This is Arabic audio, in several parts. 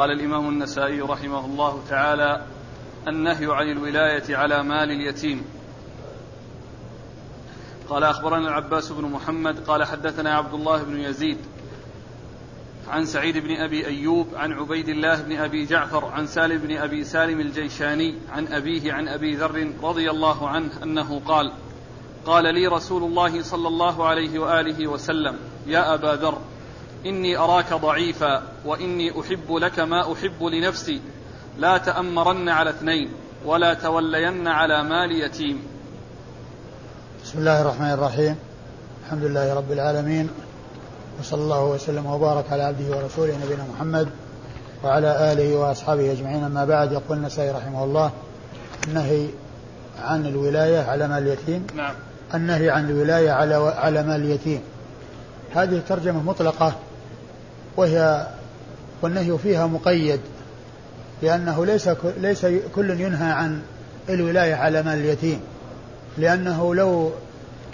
قال الإمام النسائي رحمه الله تعالى النهي عن الولاية على مال اليتيم. قال أخبرنا العباس بن محمد قال حدثنا عبد الله بن يزيد عن سعيد بن أبي أيوب عن عبيد الله بن أبي جعفر عن سالم بن أبي سالم الجيشاني عن أبيه عن أبي ذر رضي الله عنه أنه قال قال لي رسول الله صلى الله عليه وآله وسلم يا أبا ذر إني أراك ضعيفا وإني أحب لك ما أحب لنفسي. لا تأمرن على اثنين ولا تولين على مال يتيم. بسم الله الرحمن الرحيم. الحمد لله رب العالمين. وصلى الله وسلم وبارك على عبده ورسوله نبينا محمد وعلى آله وأصحابه أجمعين. أما بعد يقول النسائي رحمه الله النهي عن الولاية على مال اليتيم. نعم. النهي عن الولاية على على مال اليتيم. هذه ترجمة مطلقة. وهي والنهي فيها مقيد لأنه ليس ليس كل ينهى عن الولاية على مال اليتيم لأنه لو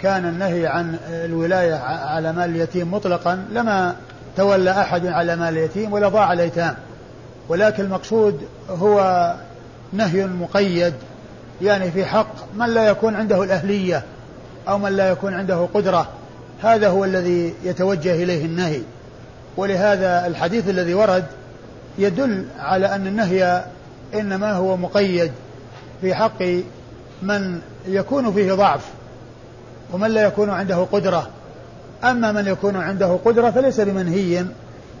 كان النهي عن الولاية على مال اليتيم مطلقا لما تولى أحد على مال اليتيم ولا ضاع الأيتام. ولكن المقصود هو نهي مقيد يعني في حق من لا يكون عنده الأهلية أو من لا يكون عنده قدرة. هذا هو الذي يتوجه إليه النهي. ولهذا الحديث الذي ورد يدل على أن النهي إنما هو مقيد في حق من يكون فيه ضعف ومن لا يكون عنده قدرة. أما من يكون عنده قدرة فليس بمنهي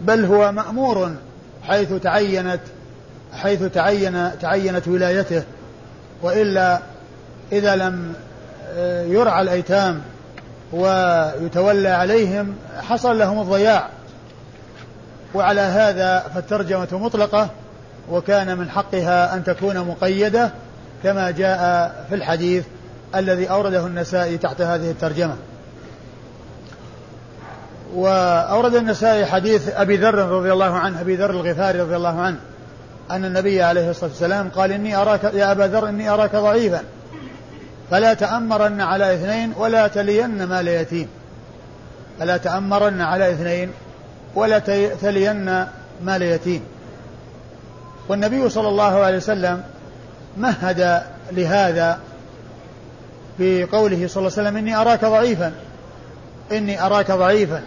بل هو مأمور حيث تعينت حيث تعين تعينت ولايته. وإلا إذا لم آه، يرعى الأيتام ويتولى عليهم حصل لهم الضياع. وعلى هذا فالترجمة مطلقة وكان من حقها أن تكون مقيدة كما جاء في الحديث الذي أورده النسائي تحت هذه الترجمة. وأورد النسائي حديث أبي ذر رضي الله عنه أبي ذر الغفاري رضي الله عنه أن النبي عليه الصلاة والسلام قال إني أراك يا أبا ذر إني أراك ضعيفا فلا تأمرن على اثنين ولا تلين مال يتيم فلا تأمرن على اثنين ولا تلين مال يتيم. والنبي صلى الله عليه وسلم مهد لهذا بقوله صلى الله عليه وسلم إني أراك ضعيفا إني أراك ضعيفا.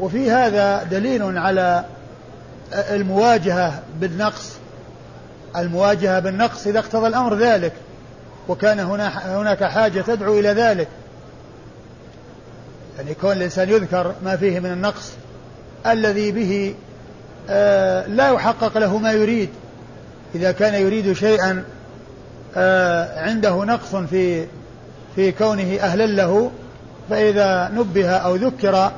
وفي هذا دليل على المواجهة بالنقص. المواجهة بالنقص إذا اقتضى الأمر ذلك وكان هنا هناك حاجة تدعو إلى ذلك. يعني كون الإنسان يذكر ما فيه من النقص الذي به آه لا يحقق له ما يريد. إذا كان يريد شيئا آه عنده نقص في في كونه أهلا له فإذا نبه أو ذكر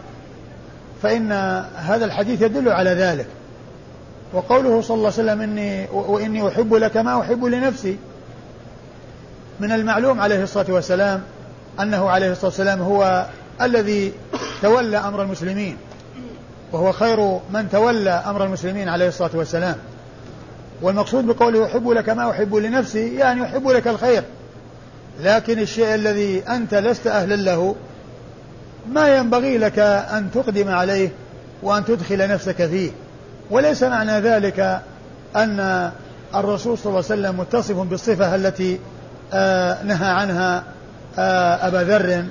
فإن هذا الحديث يدل على ذلك. وقوله صلى الله عليه وسلم إني وإني أحب لك ما أحب لنفسي. من المعلوم عليه الصلاة والسلام أنه عليه الصلاة والسلام هو الذي تولى أمر المسلمين. وهو خير من تولى أمر المسلمين عليه الصلاة والسلام. والمقصود بقوله أحب لك ما أحب لنفسي يعني أحب لك الخير. لكن الشيء الذي أنت لست أهلا له ما ينبغي لك أن تقدم عليه وأن تدخل نفسك فيه. وليس معنى ذلك أن الرسول صلى الله عليه وسلم متصف بالصفة التي آه نهى عنها آه أبا ذر.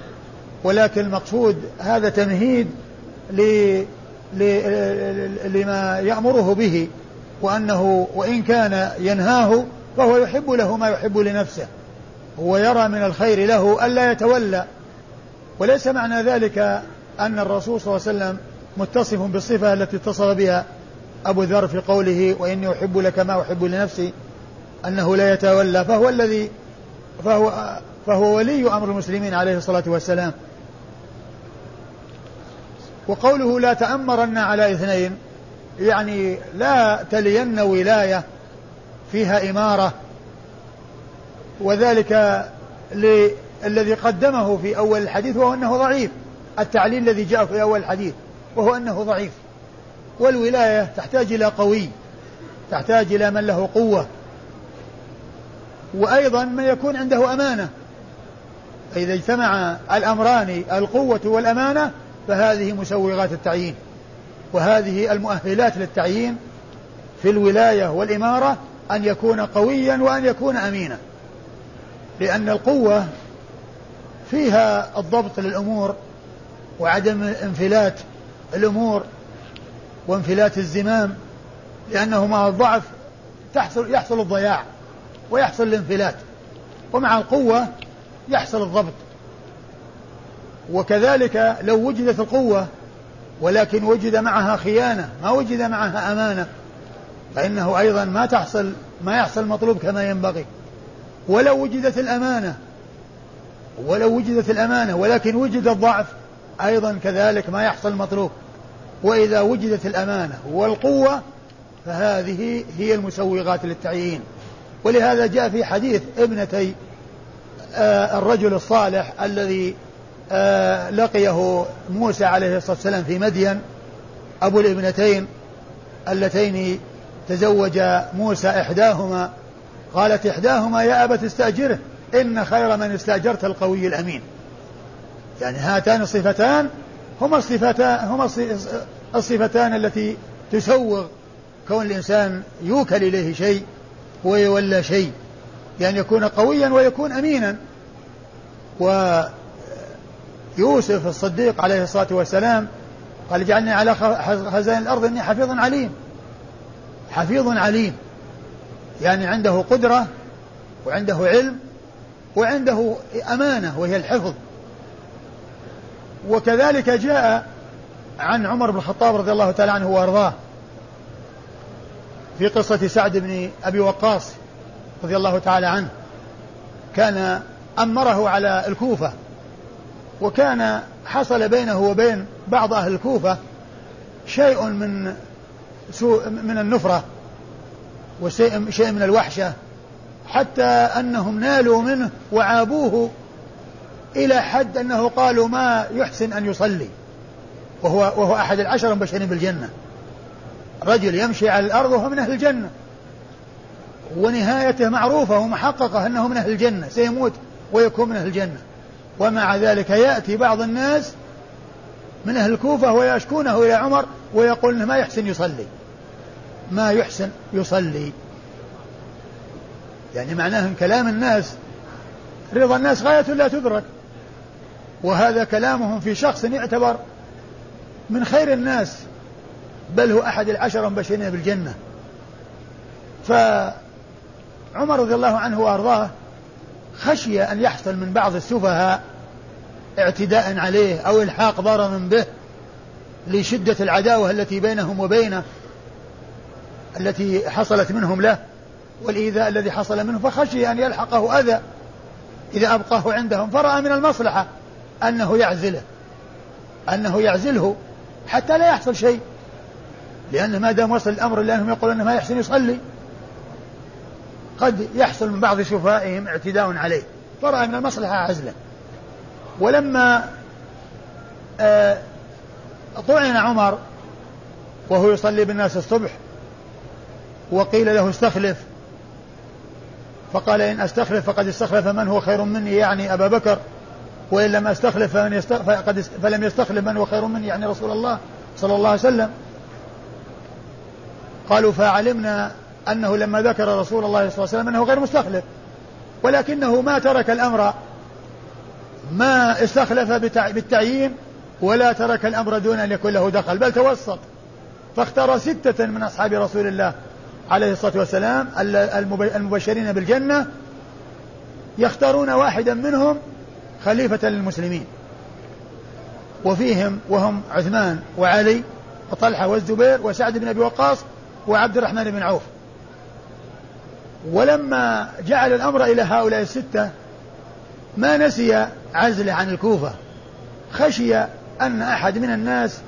ولكن المقصود هذا تمهيد لما يأمره به وأنه وإن كان ينهاه فهو يحب له ما يحب لنفسه. هو يرى من الخير له ألا يتولى. وليس معنى ذلك أن الرسول صلى الله عليه وسلم متصف بالصفة التي اتصف بها أبو ذر في قوله وإني أحب لك ما أحب لنفسي أنه لا يتولى. فهو الذي فهو فهو ولي أمر المسلمين عليه الصلاة والسلام. وقوله لا تأمرن على اثنين يعني لا تلين ولاية فيها إمارة وذلك للذي قدمه في أول الحديث وهو أنه ضعيف التعليل الذي جاء في أول الحديث وهو أنه ضعيف. والولاية تحتاج إلى قوي تحتاج إلى من له قوة وأيضا من يكون عنده أمانة. فإذا اجتمع الأمران القوة والأمانة فهذه مسوغات التعيين وهذه المؤهلات للتعيين في الولاية والإمارة أن يكون قويا وأن يكون أمينا. لأن القوة فيها الضبط للأمور وعدم انفلات الأمور وانفلات الزمام لأنه مع الضعف تحصل يحصل الضياع ويحصل الانفلات ومع القوة يحصل الضبط. وكذلك لو وجدت القوة ولكن وجد معها خيانة ما وجد معها أمانة فإنه أيضا ما تحصل ما يحصل مطلوب كما ينبغي. ولو وجدت الأمانة ولو وجدت الأمانة ولكن وجد الضعف أيضا كذلك ما يحصل مطلوب. وإذا وجدت الأمانة والقوة فهذه هي المسوغات للتعيين. ولهذا جاء في حديث ابنتي آه الرجل الصالح الذي لقيه موسى عليه الصلاة والسلام في مدين أبو الابنتين اللتين تزوج موسى إحداهما قالت إحداهما يا أبت استأجره إن خير من استأجرت القوي الأمين. يعني هاتان الصفتان هما الصفتان هما الصفتان التي تسوغ كون الإنسان يوكل إليه شيء ويولى شيء يعني يكون قويا ويكون أمينا. ويوسف الصديق عليه الصلاة والسلام قال اجعلني على خزائن الأرض إني حفيظ عليم. حفيظ عليم. يعني عنده قدرة وعنده علم وعنده أمانة وهي الحفظ. وكذلك جاء عن عمر بن الخطاب رضي الله تعالى عنه وأرضاه في قصة سعد بن أبي وقاص رضي الله تعالى عنه. كان أمره على الكوفة. وكان حصل بينه وبين بعض أهل الكوفة شيء من سوء من النفرة وشيء شيء من الوحشة حتى أنهم نالوا منه وعابوه إلى حد أنه قالوا ما يحسن أن يصلي. وهو وهو أحد العشر المبشرين بالجنة. رجل يمشي على الأرض وهو من أهل الجنة. ونهايته معروفة ومحققة أنه من أهل الجنة سيموت ويكون من أهل الجنة. ومع ذلك يأتي بعض الناس من أهل الكوفة ويشكونه إلى عمر ويقول ما يحسن يصلي. ما يحسن يصلي. يعني معناه إن كلام الناس رضا الناس غاية لا تدرك. وهذا كلامهم في شخص يعتبر من خير الناس بل هو أحد العشرة المبشرين بالجنة. فعمر رضي الله عنه وأرضاه خشي أن يحصل من بعض السفهاء اعتداء عليه أو إلحاق ضرر به لشدة العداوة التي بينهم وبينه التي حصلت منهم له والإيذاء الذي حصل منه فخشي أن يلحقه أذى إذا أبقاه عندهم. فرأى من المصلحة أنه يعزله أنه يعزله حتى لا يحصل شيء لأنه ما دام وصل الأمر إلى أنهم يقولون أنه ما يحسن يصلي. قد يحصل من بعض شفائهم اعتداء عليه. فرأى من المصلحة عزلة. ولما آه طعن عمر وهو يصلي بالناس الصبح وقيل له استخلف فقال إن أستخلف فقد استخلف من هو خير مني يعني أبا بكر. وإن لم أستخلف فمن فقد فلم يستخلف من هو خير مني يعني رسول الله صلى الله عليه وسلم. قالوا فعلمنا أنه لما ذكر رسول الله صلى الله عليه وسلم أنه غير مستخلف ولكنه ما ترك الأمر ما استخلف بالتعيين ولا ترك الأمر دون أن يكون له دخل بل توسط. فاختار ستة من أصحاب رسول الله عليه الصلاة والسلام المبشرين بالجنة يختارون واحدا منهم خليفة للمسلمين. وفيهم وهم عثمان وعلي وطلحة والزبير وسعد بن أبي وقاص وعبد الرحمن بن عوف. ولما جعل الأمر إلى هؤلاء الستة ما نسي عزله عن الكوفة. خشي أن أحد من الناس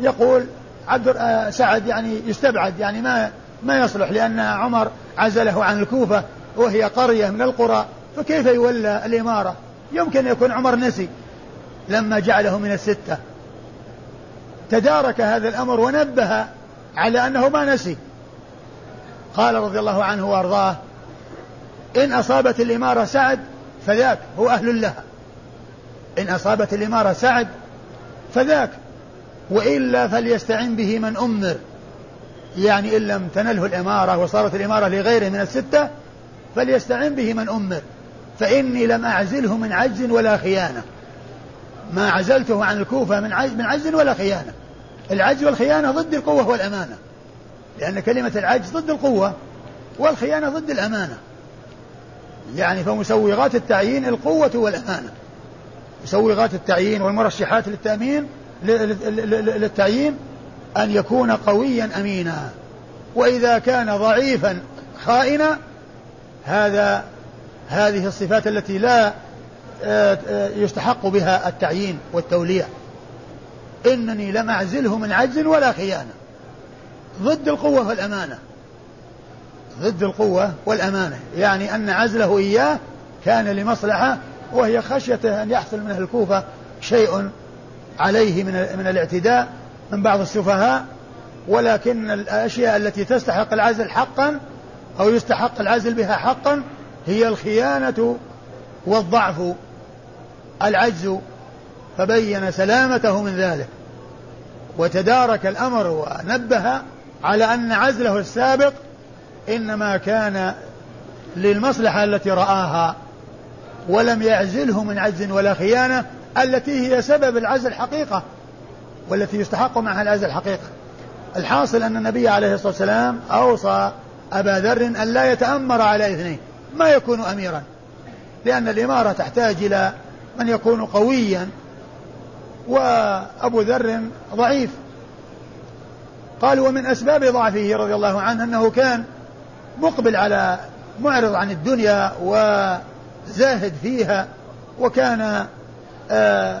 يقول عبد آه، سعد يعني يستبعد يعني ما ما يصلح لأن عمر عزله عن الكوفة وهي قرية من القرى فكيف يولى الإمارة؟ يمكن يكون عمر نسي لما جعله من الستة. تدارك هذا الأمر ونبه على أنه ما نسي. قال رضي الله عنه وأرضاه إن أصابت الإمارة سعد فذاك هو أهل لها. إن أصابت الإمارة سعد فذاك وإلا فليستعن به من أمر. يعني إن لم تنله الإمارة وصارت الإمارة لغيره من الستة فليستعن به من أمر. فإني لم أعزله من عجز ولا خيانة. ما عزلته عن الكوفة من عجز, ولا خيانة. العجز والخيانة ضد القوة والأمانة. لأن كلمة العجز ضد القوة والخيانة ضد الأمانة. يعني فمسوغات التعيين القوة والأمانة. مسوغات التعيين والمرشحات للتأمين للتعيين أن يكون قويا أمينا. وإذا كان ضعيفا خائنا هذا هذه الصفات التي لا آه، آه، يستحق بها التعيين والتولية إنني لم أعزله من عجز ولا خيانة. ضد القوة والأمانة. ضد القوة والأمانة. يعني أن عزله إياه كان لمصلحة وهي خشية أن يحصل من الكوفة شيء عليه من من الاعتداء من بعض السفهاء. ولكن الأشياء التي تستحق العزل حقا أو يستحق العزل بها حقا هي الخيانة والضعف العجز. فبين سلامته من ذلك وتدارك الأمر ونبه على أن عزله السابق إنما كان للمصلحة التي رآها ولم يعزله من عجز ولا خيانة التي هي سبب العزل حقيقة والتي يستحق معها العزل حقيقة الحاصل أن النبي عليه الصلاة والسلام أوصى أبا ذر أن لا يتأمر على إثنين ما يكون أميرا لأن الإمارة تحتاج إلى من يكون قويا وأبو ذر ضعيف. قال ومن أسباب ضعفه رضي الله عنه أنه كان مقبل على معرض عن الدنيا وزاهد فيها وكان آآ آه، آآ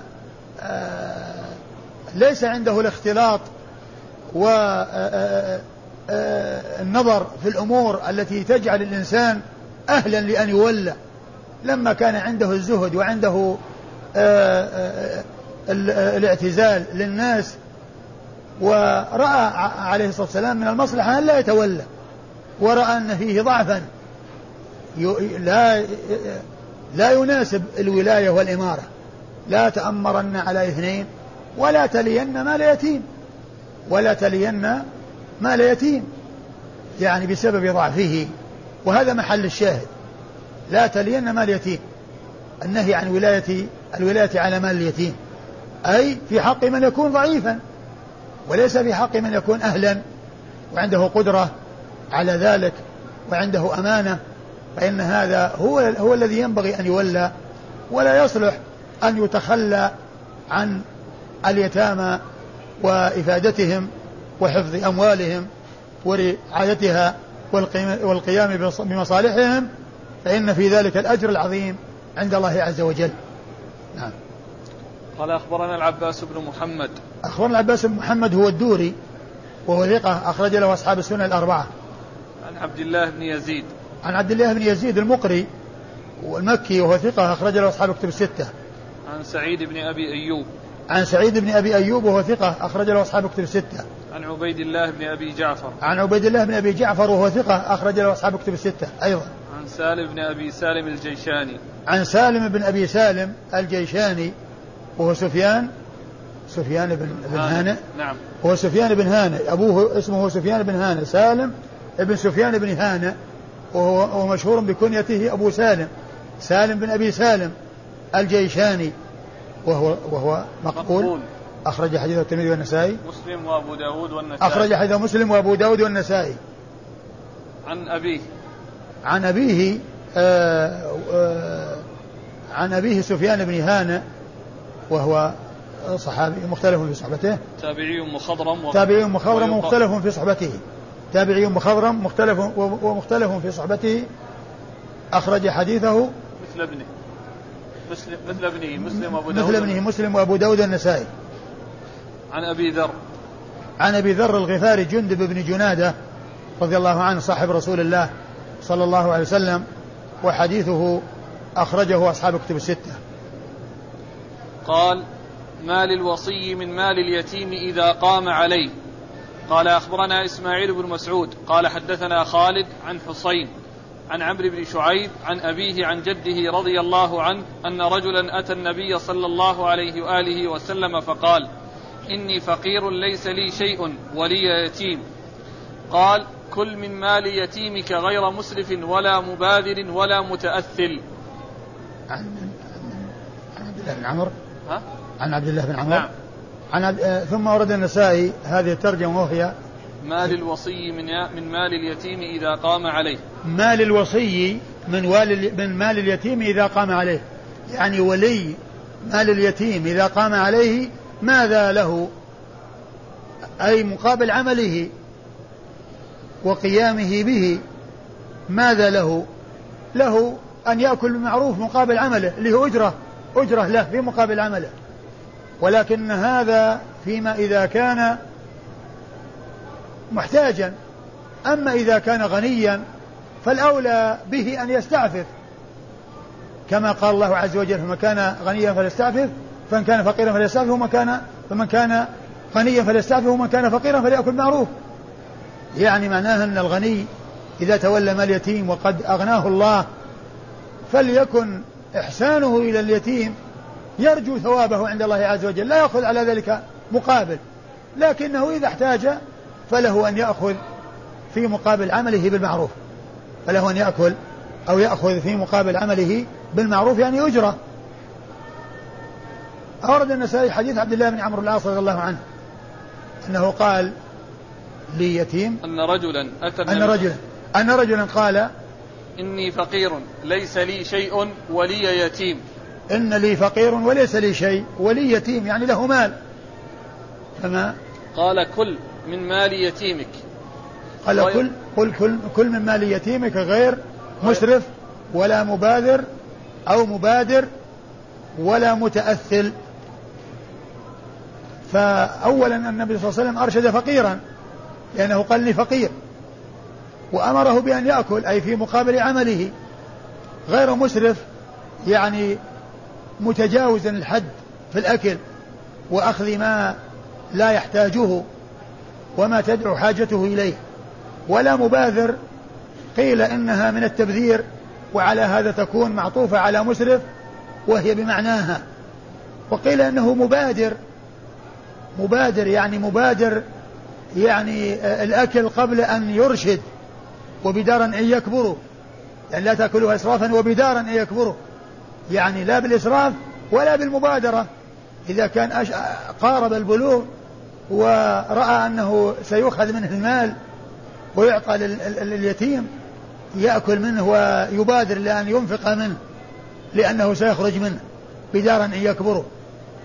آه، ليس عنده الاختلاط والنظر آه، في الأمور التي تجعل الإنسان أهلا لأن يولى. لما كان عنده الزهد وعنده الاعتزال للناس ورأى عليه الصلاة والسلام من المصلحة أن لا يتولى ورأى أن فيه ضعفا. لا لا يناسب الولاية والإمارة. لا تأمرن على اثنين ولا تلين مال يتيم. ولا تلين مال يتيم يعني بسبب ضعفه. وهذا محل الشاهد. لا تلين مال يتيم. النهي عن ولاية الولاية على مال اليتيم أي في حق من يكون ضعيفا. وليس في حق من يكون أهلا وعنده قدرة على ذلك وعنده أمانة فإن هذا هو هو الذي ينبغي أن يولى ولا يصلح أن يتخلى عن اليتامى وإفادتهم وحفظ أموالهم ورعايتها والقيام بمصالحهم فإن في ذلك الأجر العظيم عند الله عز وجل. نعم. قال أخبرنا العباس بن محمد. أخبرنا العباس بن محمد هو الدوري وهو ثقة أخرج له أصحاب السنة الأربعة. عن عبد الله بن يزيد. عن عبد الله بن يزيد المقري والمكي وهو ثقة أخرج له أصحاب كتب الستة. عن سعيد بن أبي أيوب. عن سعيد بن أبي أيوب وهو ثقة أخرج له أصحاب كتب الستة. عن عبيد الله بن أبي جعفر. عن عبيد الله بن أبي جعفر وهو ثقة أخرج له أصحاب كتب الستة أيضا. عن سالم بن أبي سالم الجيشاني. عن سالم بن أبي سالم الجيشاني. وهو سفيان سفيان بن بن هانئ. نعم. هو سفيان بن هانئ. أبوه اسمه سفيان بن هانئ. سالم ابن سفيان بن هانئ. وهو مشهور بكنيته أبو سالم. سالم بن أبي سالم الجيشاني. وهو وهو مقبول, مقبول. أخرج حديثه الترمذي والنسائي. مسلم وأبو داود والنسائي. أخرج حديثه مسلم وأبو داود والنسائي. عن أبيه. عن أبيه آآ آآ عن أبيه سفيان بن هانئ. وهو صحابي مختلف في صحبته. تابعي مخضرم تابعي مخضرم مختلف في صحبته. تابعي مخضرم مختلف ومختلف في صحبته. أخرج حديثه مثل ابنه. مثل مثل ابنه مسلم وأبو داود. مثل ابنه مسلم وأبو داود النسائي. عن أبي ذر. عن أبي ذر الغفاري جندب بن جنادة رضي الله عنه صاحب رسول الله صلى الله عليه وسلم وحديثه أخرجه أصحاب كتب الستة. قال ما للوصي من مال اليتيم إذا قام عليه. قال أخبرنا إسماعيل بن مسعود. قال حدثنا خالد عن حسين عن عمرو بن شعيب عن أبيه عن جده رضي الله عنه أن رجلا أتى النبي صلى الله عليه وآله وسلم فقال إني فقير ليس لي شيء ولي يتيم. قال كل من مال يتيمك غير مسرف ولا مباذر ولا متأثل. عن عن بن عمرو؟ ها؟ عن عبد الله بن عمرو نعم. عن عبد آه، ثم ورد النسائي هذه الترجمة وهي مال الوصي من من مال اليتيم إذا قام عليه. مال الوصي من وال من مال اليتيم إذا قام عليه. يعني ولي مال اليتيم إذا قام عليه ماذا له؟ أي مقابل عمله وقيامه به ماذا له؟ له أن يأكل بالمعروف مقابل عمله اللي هو أجرة. أجرة له في مقابل عمله. ولكن هذا فيما إذا كان محتاجا. أما إذا كان غنيا فالأولى به أن يستعفف. كما قال الله عز وجل فمن كان غنيا فليستعفف فمن كان فقيرا فليستعفف ومن كان فمن كان غنيا فليستعفف ومن كان فقيرا فليأكل معروف يعني معناه أن الغني إذا تولى مال اليتيم وقد أغناه الله فليكن إحسانه إلى اليتيم يرجو ثوابه عند الله عز وجل لا يأخذ على ذلك مقابل لكنه إذا احتاج فله أن يأخذ في مقابل عمله بالمعروف فله أن يأكل أو يأخذ في مقابل عمله بالمعروف يعني أجرة. أورد النسائي حديث عبد الله بن عمرو العاص رضي الله عنه أنه قال لي يتيم أن رجلا أتى أن رجلا أن رجلا قال إني فقير ليس لي شيء ولي يتيم. إن لي فقير وليس لي شيء ولي يتيم يعني له مال. فما؟ قال كل من مال يتيمك. قال غير- كل قل كل كل من مال يتيمك غير مسرف ولا مباذر أو مبادر ولا متأثل. فأولا النبي صلى الله عليه وسلم أرشد فقيرا لأنه قال لي فقير. وأمره بأن يأكل أي في مقابل عمله. غير مسرف يعني متجاوزا الحد في الأكل وأخذ ما لا يحتاجه وما تدعو حاجته إليه. ولا مباذر قيل إنها من التبذير وعلى هذا تكون معطوفة على مسرف وهي بمعناها. وقيل إنه مبادر مبادر يعني مبادر يعني آه، الأكل قبل أن يرشد. وبدارا أن يكبروا. يعني لا تأكلوها إسرافا وبدارا أن يكبروا. يعني لا بالإسراف ولا بالمبادرة. إذا كان أش- قارب البلوغ ورأى أنه سيؤخذ منه المال ويعطى لل- لل- لليتيم يأكل منه ويبادر لأن ينفق منه لأنه سيخرج منه بدارا أن يكبره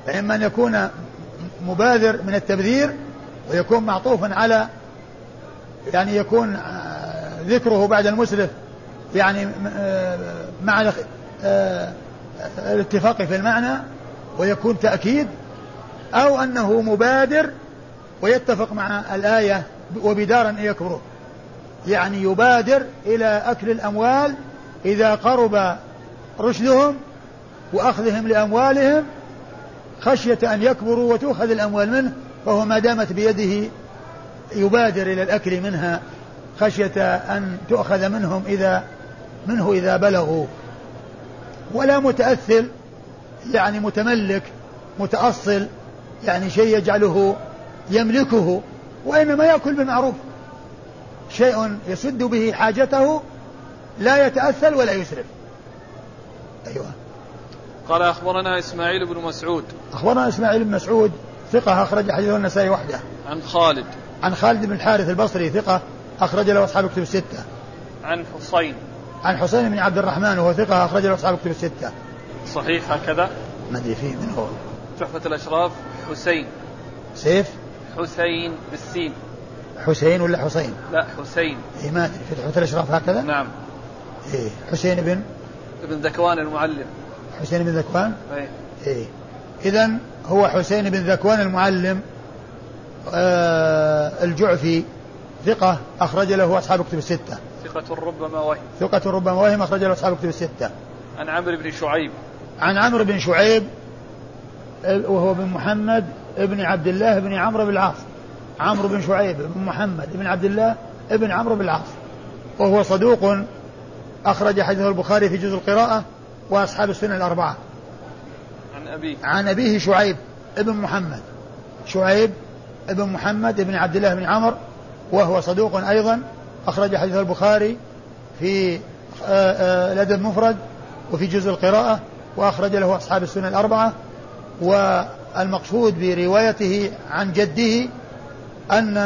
فإما أن يكون مبادر من التبذير ويكون معطوفا على يعني يكون ذكره بعد المسرف يعني آه، مع آه، الاتفاق في المعنى ويكون تأكيد أو أنه مبادر ويتفق مع الآية وبدارا أن يكبره يعني يبادر إلى أكل الأموال إذا قرب رشدهم وأخذهم لأموالهم خشية أن يكبروا وتؤخذ الأموال منه فهو ما دامت بيده يبادر إلى الأكل منها. خشية أن تؤخذ منهم إذا منه إذا بلغوا. ولا متأثل يعني متملك متأصل يعني شيء يجعله يملكه وإنما يأكل بالمعروف. شيء يسد به حاجته لا يتأثل ولا يسرف. أيوة. قال أخبرنا إسماعيل بن مسعود. أخبرنا إسماعيل بن مسعود ثقة أخرج حديثه النسائي وحده. عن خالد. عن خالد بن الحارث البصري ثقة. أخرج له أصحاب كتب الستة. عن حسين عن حسين بن عبد الرحمن وهو ثقة أخرج له أصحاب كتب الستة. صحيح هكذا؟ ما أدري فيه من هو. تحفة الأشراف حسين. سيف؟ حسين بالسين. حسين ولا حسين؟ لا حسين. إيه ما أدري. في تحفة الأشراف هكذا؟ نعم. إيه حسين بن؟ ابن ذكوان المعلم. حسين بن ذكوان؟ أي. إيه. إذا هو حسين بن ذكوان المعلم آه الجعفي. ثقة أخرج له أصحاب كتب الستة. ثقة ربما وهم. ثقة ربما وهم أخرج له أصحاب كتب الستة. عن عمرو بن شعيب. عن عمرو بن شعيب وهو بن محمد ابن عبد الله بن عمرو بن العاص. عمرو بن شعيب بن محمد بن عبد الله ابن عمرو بن العاص. وهو صدوق أخرج حديثه البخاري في جزء القراءة وأصحاب السنة الأربعة. عن أبيه. عن أبيه شعيب ابن محمد. شعيب ابن محمد ابن عبد الله بن عمرو وهو صدوق أيضا أخرج حديث البخاري في آه، آه، الأدب المفرد وفي جزء القراءة وأخرج له أصحاب السنة الأربعة والمقصود بروايته عن جده أن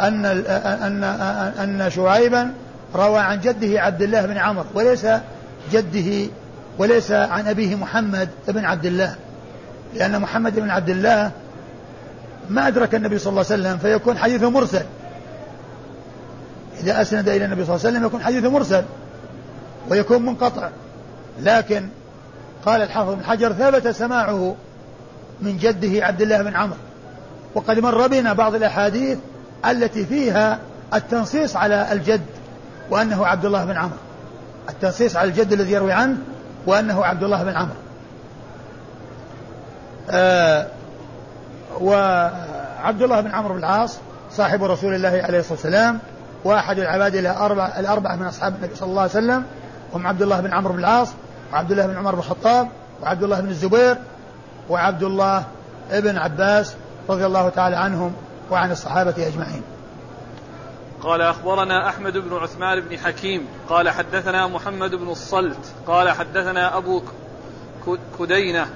أن أن أن شعيبا روى عن جده عبد الله بن عمرو وليس جده وليس عن أبيه محمد بن عبد الله لأن محمد بن عبد الله ما أدرك النبي صلى الله عليه وسلم فيكون حديثه مرسل. إذا أسند إلى النبي صلى الله عليه وسلم يكون حديثه مرسل ويكون منقطع. لكن قال الحافظ بن حجر ثبت سماعه من جده عبد الله بن عمرو. وقد مر بنا بعض الأحاديث التي فيها التنصيص على الجد وأنه عبد الله بن عمرو. التنصيص على الجد الذي يروي عنه وأنه عبد الله بن عمرو. آه وعبد الله بن عمرو بن العاص صاحب رسول الله عليه الصلاة والسلام وأحد العباد الأربعة الأربعة من أصحاب النبي صلى الله عليه وسلم هم عبد الله بن عمرو بن العاص وعبد الله بن عمر بن الخطاب وعبد الله بن الزبير وعبد الله ابن عباس رضي الله تعالى عنهم وعن الصحابة أجمعين. قال أخبرنا أحمد بن عثمان بن حكيم قال حدثنا محمد بن الصلت قال حدثنا أبو كدينة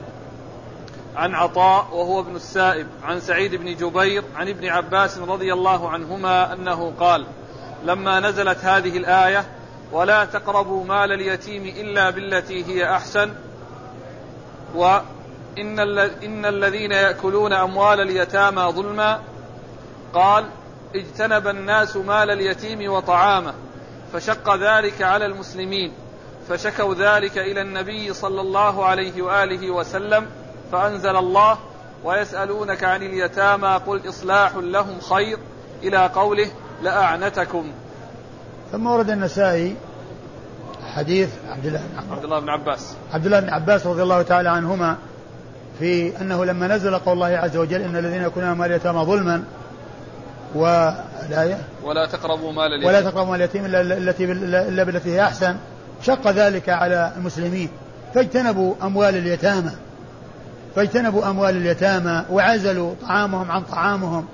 عن عطاء وهو ابن السائب عن سعيد بن جبير عن ابن عباس رضي الله عنهما أنه قال لما نزلت هذه الآية ولا تقربوا مال اليتيم إلا بالتي هي أحسن وإن إن الذين يأكلون أموال اليتامى ظلما قال اجتنب الناس مال اليتيم وطعامه فشق ذلك على المسلمين فشكوا ذلك إلى النبي صلى الله عليه وآله وسلم فأنزل الله ويسألونك عن اليتامى قل إصلاح لهم خير إلى قوله لأعنتكم. ثم ورد النسائي حديث عبد الله بن عبد الله بن عباس. عبد الله بن عباس رضي الله تعالى عنهما في أنه لما نزل قول الله عز وجل إن الذين يكونون مال اليتامى ظلما والآية ولا تقربوا مال اليتيم. ولا تقربوا مال اليتيم إلا التي إلا بالتي هي أحسن. شق ذلك على المسلمين. فاجتنبوا أموال اليتامى. فاجتنبوا أموال اليتامى وعزلوا طعامهم عن طعامهم.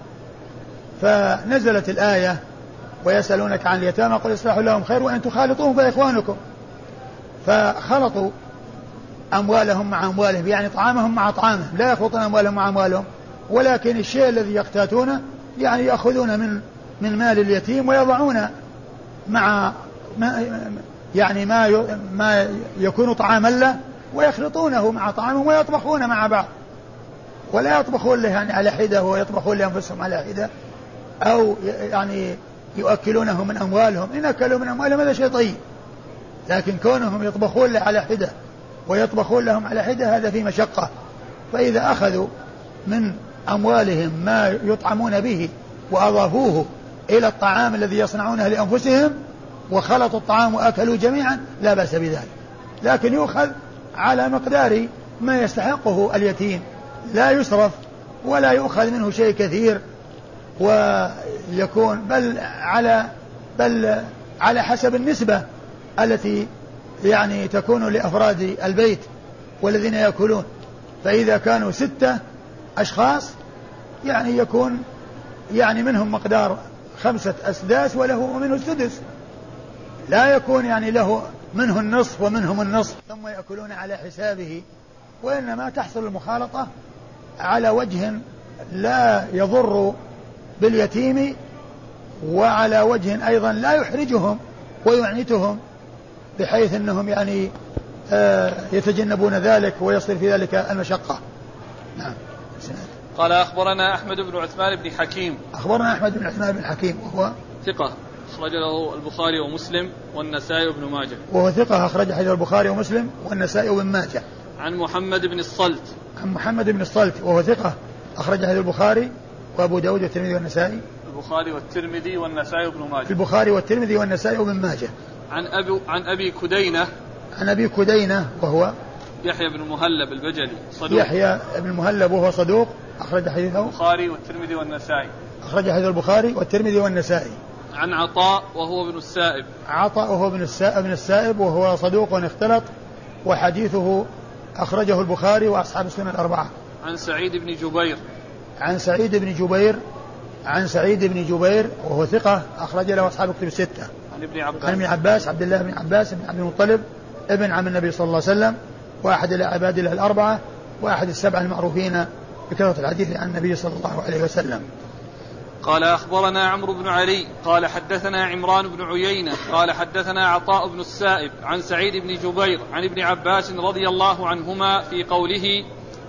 فنزلت الآية ويسألونك عن اليتامى قل إصلاح لهم خير وإن تخالطوهم فإخوانكم. فخلطوا أموالهم مع أموالهم يعني طعامهم مع طعامهم لا يخلطون أموالهم مع أموالهم ولكن الشيء الذي يقتاتونه يعني يأخذون من من مال اليتيم ويضعون مع ما يعني ما ما يكون طعاما له ويخلطونه مع طعامهم ويطبخون مع بعض. ولا يطبخون له يعني على حدة ويطبخون لأنفسهم على حدة. أو يعني يؤكلونه من أموالهم. إن أكلوا من أموالهم هذا شيء طيب. لكن كونهم يطبخون على حدة ويطبخون لهم على حدة هذا في مشقة. فإذا أخذوا من أموالهم ما يطعمون به وأضافوه إلى الطعام الذي يصنعونه لأنفسهم وخلطوا الطعام وأكلوا جميعا لا بأس بذلك. لكن يؤخذ على مقدار ما يستحقه اليتيم. لا يسرف ولا يؤخذ منه شيء كثير. ويكون بل على بل على حسب النسبة التي يعني تكون لأفراد البيت والذين يأكلون. فإذا كانوا ستة أشخاص يعني يكون يعني منهم مقدار خمسة أسداس وله منه السدس. لا يكون يعني له منه النصف ومنهم النصف. ثم يأكلون على حسابه. وإنما تحصل المخالطة على وجه لا يضر باليتيم وعلى وجه أيضا لا يحرجهم ويعنتهم بحيث أنهم يعني آه، يتجنبون ذلك ويصير في ذلك المشقة. نعم. قال أخبرنا أحمد بن عثمان بن حكيم. أخبرنا أحمد بن عثمان بن حكيم وهو ثقة أخرج له البخاري ومسلم والنسائي وابن ماجه. وهو ثقة أخرج حديث البخاري ومسلم والنسائي وابن ماجه. عن محمد بن الصلت. عن محمد بن الصلت وهو ثقة أخرج حديث البخاري وأبو داود والترمذي والنسائي. البخاري والترمذي والنسائي وابن ماجه. البخاري والترمذي والنسائي وابن ماجه. عن أبي عن أبي كدينة. عن أبي كدينة وهو يحيى بن مهلب البجلي. صدوق. يحيى بن مهلب وهو صدوق. أخرج حديثه. البخاري والترمذي والنسائي. أخرج حديث البخاري والترمذي والنسائي. عن عطاء وهو ابن السائب. عطاء وهو ابن السائب, ابن السائب وهو صدوق اختلط. وحديثه أخرجه البخاري وأصحاب السنة الأربعة. عن سعيد بن جبير. عن سعيد بن جبير عن سعيد بن جبير وهو ثقة أخرج له أصحاب الكتب الستة. عن ابن عباس. عن ابن عباس عبد الله بن عباس بن عبد المطلب ابن عم النبي صلى الله عليه وسلم وأحد العباد الله الأربعة وأحد السبعة المعروفين بكثرة الحديث عن النبي صلى الله عليه وسلم. قال أخبرنا عمرو بن علي قال حدثنا عمران بن عيينة قال حدثنا عطاء بن السائب عن سعيد بن جبير عن ابن عباس رضي الله عنهما في قوله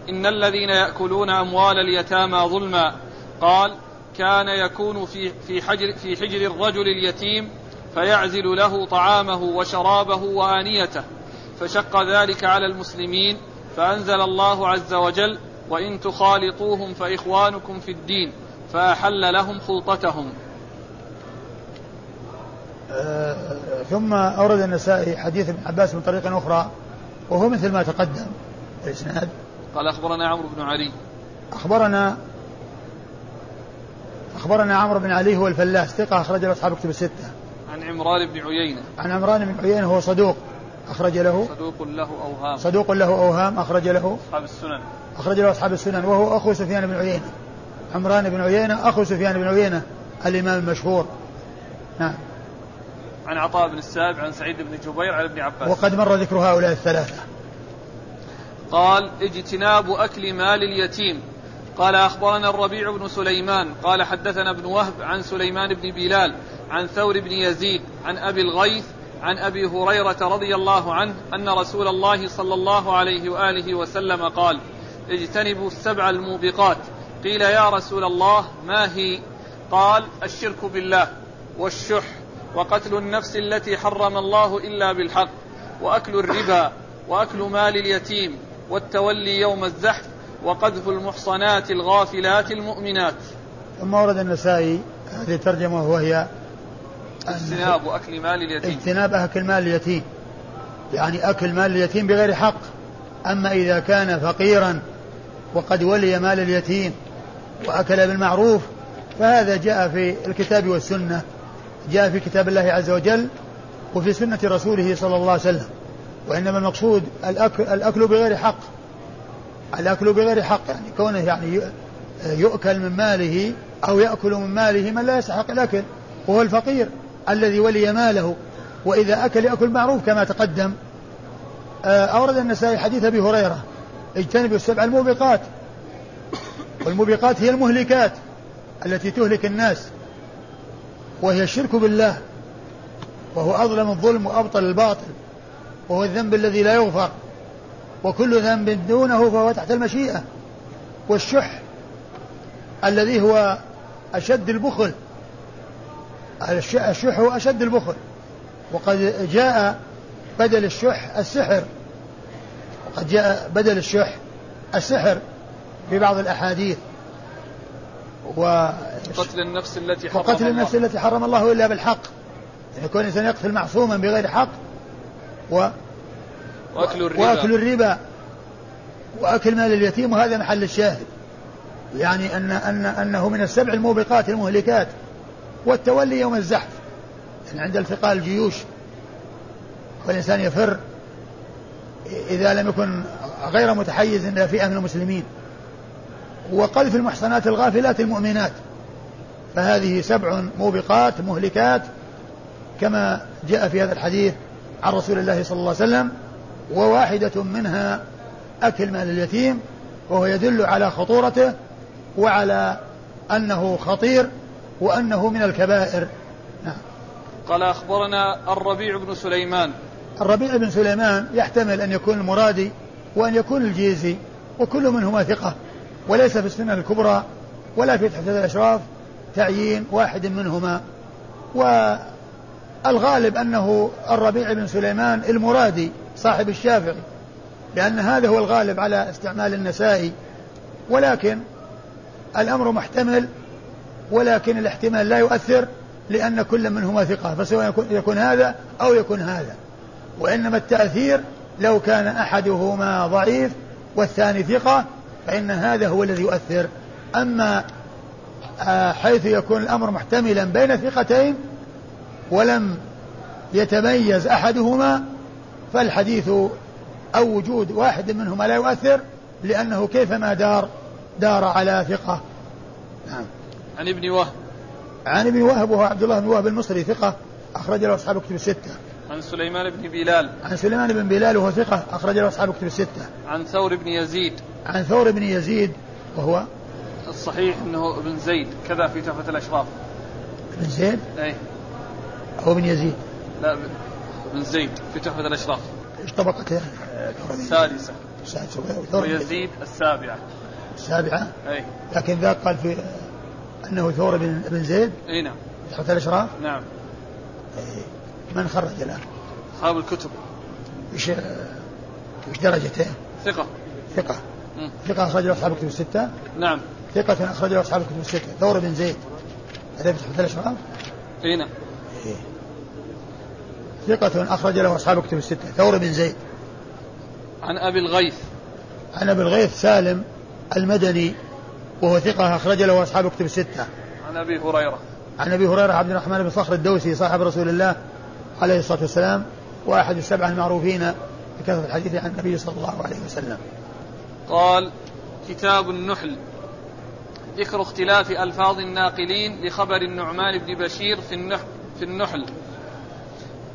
إن الذين يأكلون أموال اليتامى ظلما. قال كان يكون في في حجر في حجر الرجل اليتيم فيعزل له طعامه وشرابه وآنيته. فشق ذلك على المسلمين فأنزل الله عز وجل وإن تخالطوهم فإخوانكم في الدين فأحل لهم خلطتهم. آه ثم أورد النسائي حديث ابن عباس من طريق أخرى وهو مثل ما تقدم. الإسناد قال أخبرنا عمرو بن علي. أخبرنا أخبرنا عمرو بن علي هو الفلاس ثقة أخرج له أصحاب كتب الستة. عن عمران بن عيينة. عن عمران بن عيينة هو صدوق أخرج له. صدوق له أوهام. صدوق له أوهام أخرج له. أصحاب السنن. أخرج له أصحاب السنن وهو أخو سفيان بن عيينة. عمران بن عيينة أخو سفيان بن عيينة الإمام المشهور. نعم. عن عطاء بن السائب عن سعيد بن جبير عن ابن عباس. وقد مر ذكر هؤلاء الثلاثة. قال اجتناب أكل مال اليتيم. قال أخبرنا الربيع بن سليمان. قال حدثنا ابن وهب عن سليمان بن بلال عن ثور بن يزيد عن أبي الغيث عن أبي هريرة رضي الله عنه أن رسول الله صلى الله عليه وآله وسلم قال اجتنبوا السبع الموبقات. قيل يا رسول الله ما هي؟ قال الشرك بالله والشح وقتل النفس التي حرم الله إلا بالحق وأكل الربا وأكل مال اليتيم والتولي يوم الزحف وقذف المحصنات الغافلات المؤمنات. ثم ورد النسائي هذه الترجمة وهي اجتناب أكل مال اليتيم. اجتناب أكل مال اليتيم. يعني أكل مال اليتيم بغير حق. أما إذا كان فقيرا وقد ولي مال اليتيم وأكل بالمعروف فهذا جاء في الكتاب والسنة جاء في كتاب الله عز وجل وفي سنة رسوله صلى الله عليه وسلم. وإنما المقصود الأكل, الأكل بغير حق. الأكل بغير حق يعني كونه يعني يؤكل من ماله أو يأكل من ماله من لا يستحق الأكل وهو الفقير الذي ولي ماله. وإذا أكل يأكل معروف كما تقدم. آه، أورد النسائي حديث أبي هريرة اجتنبوا السبع الموبقات. والموبقات هي المهلكات التي تهلك الناس وهي الشرك بالله وهو أظلم الظلم وأبطل الباطل. وهو الذنب الذي لا يغفر. وكل ذنب دونه فهو تحت المشيئة. والشح الذي هو أشد البخل. الشح هو أشد البخل. وقد جاء بدل الشح السحر. وقد جاء بدل الشح السحر في بعض الأحاديث. و قتل النفس التي حرم وقتل النفس التي حرم الله إلا بالحق. يعني يكون الإنسان يقتل معصوما بغير حق و وأكل الربا. وأكل الربا. وأكل مال اليتيم وهذا محل الشاهد. يعني أن أن أنه من السبع الموبقات المهلكات. والتولي يوم الزحف. يعني عند التقاء الجيوش. والإنسان يفر. إذا لم يكن غير متحيز إلى فئة من المسلمين. وقذف المحصنات الغافلات المؤمنات. فهذه سبع موبقات مهلكات. كما جاء في هذا الحديث عن رسول الله صلى الله عليه وسلم وواحدة منها أكل مال اليتيم وهو يدل على خطورته وعلى أنه خطير وأنه من الكبائر. نعم. قال أخبرنا الربيع بن سليمان. الربيع بن سليمان يحتمل أن يكون المرادي وأن يكون الجيزي وكل منهما ثقة وليس في السنة الكبرى ولا في تحت الأشراف تعيين واحد منهما. والغالب أنه الربيع بن سليمان المرادي صاحب الشافعي لأن هذا هو الغالب على استعمال النسائي. ولكن الأمر محتمل ولكن الاحتمال لا يؤثر لأن كل منهما ثقة فسواء يكون, يكون هذا أو يكون هذا. وإنما التأثير لو كان أحدهما ضعيف والثاني ثقة فإن هذا هو الذي يؤثر. أما آه، حيث يكون الأمر محتملا بين ثقتين ولم يتميز أحدهما فالحديث أو وجود واحد منهما لا يؤثر لأنه كيفما دار دار على ثقة. نعم. عن ابن وهب. عن ابن وهب وهو عبد الله بن وهب المصري ثقة أخرج له أصحاب كتب الستة. عن سليمان بن بلال. عن سليمان بن بلال وهو ثقة أخرج له أصحاب كتب الستة. عن ثور بن يزيد. عن ثور بن يزيد وهو الصحيح إنه ابن زيد كذا في تحفة الأشراف. بن زيد؟ اي أو ابن يزيد؟ لا ابن زيد في تحفة الأشراف. إيش طبقته؟ السادسة. السادسة. ويزيد السابعة. السابعة؟ أي. لكن ذاك قال في أنه ثور بن بن زيد؟ إي نعم. تحت الأشراف؟ نعم. إيه. من خرج الآن؟ أصحاب الكتب. إيش إيش درجته؟ ثقة. ثقة. مم. ثقة أخرج أصحاب الكتب الستة؟ نعم. ثقة أخرج أصحاب الكتب الستة. ثور بن زيد. هذا في تحت الأشراف؟ إي نعم. ثقة أخرج له أصحاب الكتب الستة. ثور بن زيد. عن أبي الغيث. عن أبي الغيث سالم المدني وهو ثقة أخرج له أصحاب الكتب الستة. عن أبي هريرة. عن أبي هريرة عبد الرحمن بن صخر الدوسي صاحب رسول الله عليه الصلاة والسلام وأحد السبعة المعروفين بكثرة الحديث عن النبي صلى الله عليه وسلم. قال كتاب النحل. ذكر اختلاف ألفاظ الناقلين لخبر النعمان بن بشير في النحل, في النحل.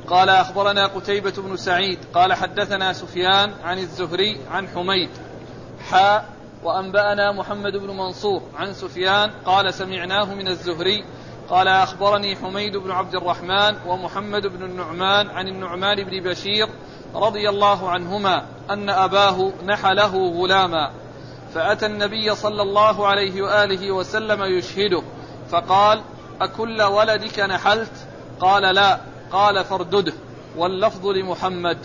قال أخبرنا قتيبة بن سعيد قال حدثنا سفيان عن الزهري عن حميد حاء وأنبأنا محمد بن منصور عن سفيان قال سمعناه من الزهري قال أخبرني حميد بن عبد الرحمن ومحمد بن النعمان عن النعمان بن بشير رضي الله عنهما أن أباه نحله غلاما فأتى النبي صلى الله عليه وآله وسلم يشهده فقال أكل ولدك نحلت؟ قال لا قال فاردده. واللفظ لمحمد.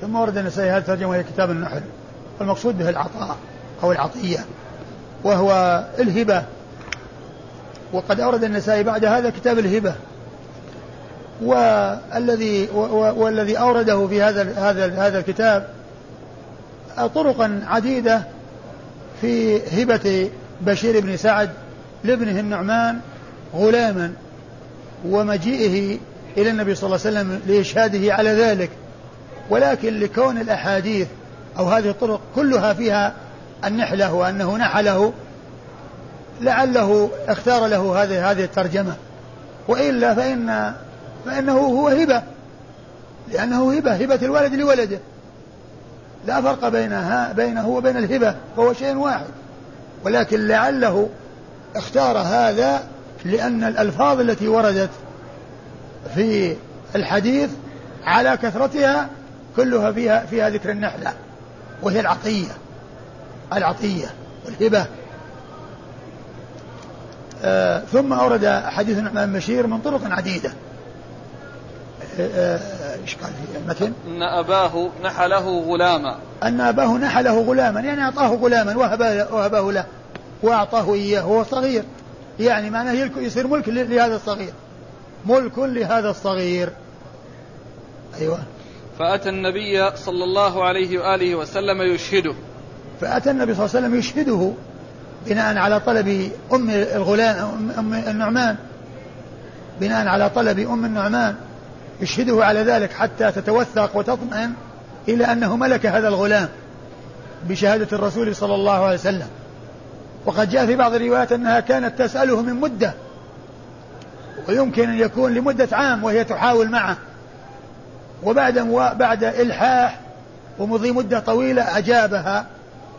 ثم ورد النسائي هذا ترجمة هي كتاب النحل؟ والمقصود به العطاء أو العطية وهو الهبة. وقد أورد النسائي بعد هذا كتاب الهبة. والذي والذي أورده في هذا هذا هذا الكتاب طرقا عديدة في هبة بشير بن سعد لابنه النعمان غلاما. ومجيئه إلى النبي صلى الله عليه وسلم لإشهاده على ذلك. ولكن لكون الأحاديث أو هذه الطرق كلها فيها النحلة وأنه نحله لعله اختار له هذه هذه الترجمة. وإلا فإن فإنه هو هبة لأنه هبة هبة الولد لولده. لا فرق بينها بينه وبين الهبة فهو شيء واحد. ولكن لعله اختار هذا لأن الألفاظ التي وردت في الحديث على كثرتها كلها فيها فيها ذكر النحلة وهي العطية العطية والهبة. آه ثم أورد حديث النعمان بشير من طرق عديدة. آه، إيش قال في المتن؟ إن أباه نحله غلاما. أن أباه نحله غلاما يعني أعطاه غلاما وهبه وهبه له وأعطاه إياه وهو صغير. يعني معناه يصير ملك لهذا الصغير. ملك لهذا الصغير. أيوه. فأتى النبي صلى الله عليه وآله وسلم يشهده. فأتى النبي صلى الله عليه وسلم يشهده بناء على طلب أم الغلام أم النعمان. بناء على طلب أم النعمان. يشهده على ذلك حتى تتوثق وتطمئن إلى أنه ملك هذا الغلام بشهادة الرسول صلى الله عليه وسلم. وقد جاء في بعض الروايات أنها كانت تسأله من مدة ويمكن أن يكون لمدة عام وهي تحاول معه. وبعد بعد إلحاح ومضي مدة طويلة أجابها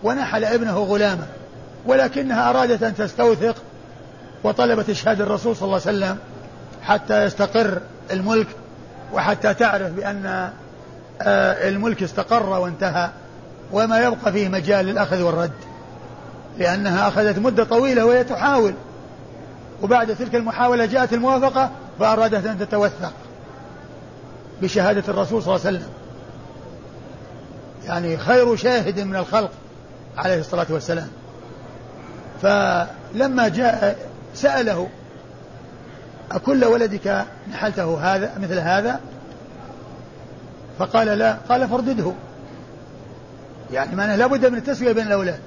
ونحل ابنه غلاما ولكنها أرادت أن تستوثق وطلبت إشهاد الرسول صلى الله عليه وسلم حتى يستقر الملك وحتى تعرف بأن آه، الملك استقر وانتهى وما يبقى فيه مجال للأخذ والرد. لأنها أخذت مدة طويلة وهي تحاول. وبعد تلك المحاولة جاءت الموافقة فأرادت أن تتوثق بشهادة الرسول صلى الله عليه وسلم. يعني خير شاهد من الخلق عليه الصلاة والسلام. فلما جاء سأله أكل ولدك نحلته هذا مثل هذا؟ فقال لا. قال فردده. يعني معناه لابد من التسوية بين الأولاد.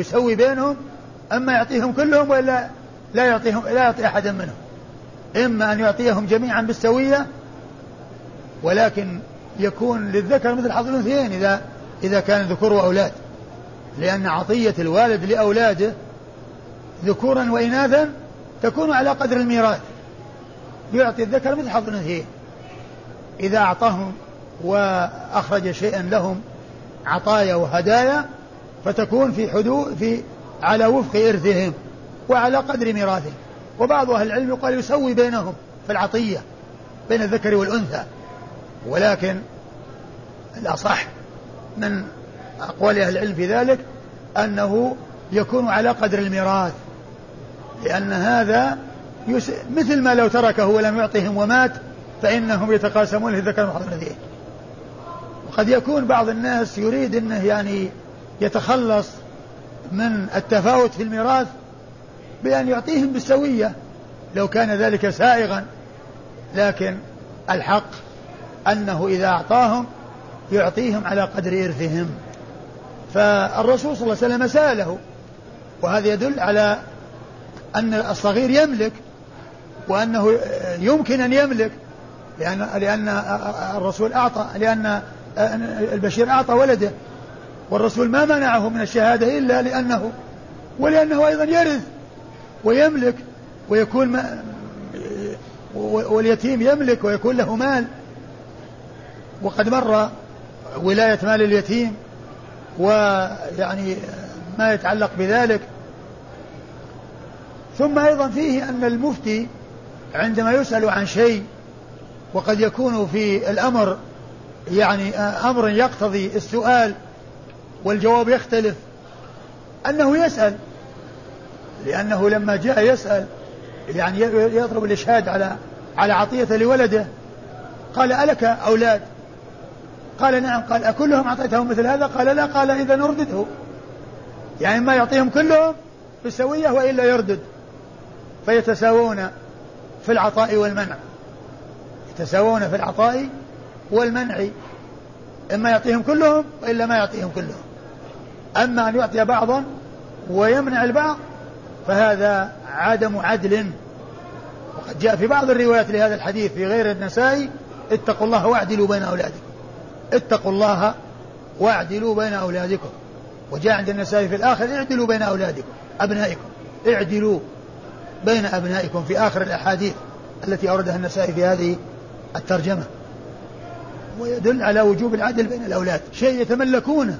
يسوي بينهم أما يعطيهم كلهم ولا لا يعطيهم لا يعطي أحدا منهم. إما أن يعطيهم جميعا بالسوية ولكن يكون للذكر مثل حظ الأنثيين إذا إذا كان ذكور وأولاد. لأن عطية الوالد لأولاده ذكورا وإناثا تكون على قدر الميراث. يعطي الذكر مثل حظ الأنثيين. إذا أعطاهم وأخرج شيئا لهم عطايا وهدايا فتكون في حدود في على وفق إرثهم وعلى قدر ميراثهم. وبعض أهل العلم يقال يسوي بينهم في العطية بين الذكر والأنثى. ولكن الأصح من أقوال أهل العلم في ذلك أنه يكون على قدر الميراث. لأن هذا يس... مثل ما لو تركه ولم يعطهم ومات فإنهم يتقاسمون الذكر محضر وقد يكون بعض الناس يريد أنه يعني يتخلص من التفاوت في الميراث بأن يعطيهم بالسوية. لو كان ذلك سائغا لكن الحق أنه إذا أعطاهم يعطيهم على قدر إرثهم. فالرسول صلى الله عليه وسلم سأله وهذا يدل على أن الصغير يملك وأنه يمكن أن يملك لأن لأن الرسول أعطى لأن البشير أعطى ولده. والرسول ما منعه من الشهادة إلا لأنه ولأنه أيضا يرث ويملك ويكون ما واليتيم يملك ويكون له مال. وقد مر ولاية مال اليتيم ويعني ما يتعلق بذلك. ثم أيضا فيه أن المفتي عندما يسأل عن شيء وقد يكون في الأمر يعني أمر يقتضي السؤال والجواب يختلف. أنه يسأل. لأنه لما جاء يسأل يعني يطلب الإشهاد على على عطية لولده. قال ألك أولاد؟ قال نعم. قال أكلهم أعطيتهم مثل هذا؟ قال لا. قال إذا نردده يعني ما يعطيهم كلهم بالسوية وإلا يردد. فيتساوون في العطاء والمنع. يتساوون في العطاء والمنع. إما يعطيهم كلهم وإلا ما يعطيهم كلهم. أما أن يعطي بعضا ويمنع البعض فهذا عدم عدل. وقد جاء في بعض الروايات لهذا الحديث في غير النسائي اتقوا الله واعدلوا بين أولادكم. اتقوا الله واعدلوا بين أولادكم. وجاء عند النسائي في الآخر اعدلوا بين أولادكم أبنائكم. اعدلوا بين أبنائكم في آخر الأحاديث التي أوردها النسائي في هذه الترجمة. ويدل على وجوب العدل بين الأولاد. شيء يتملكونه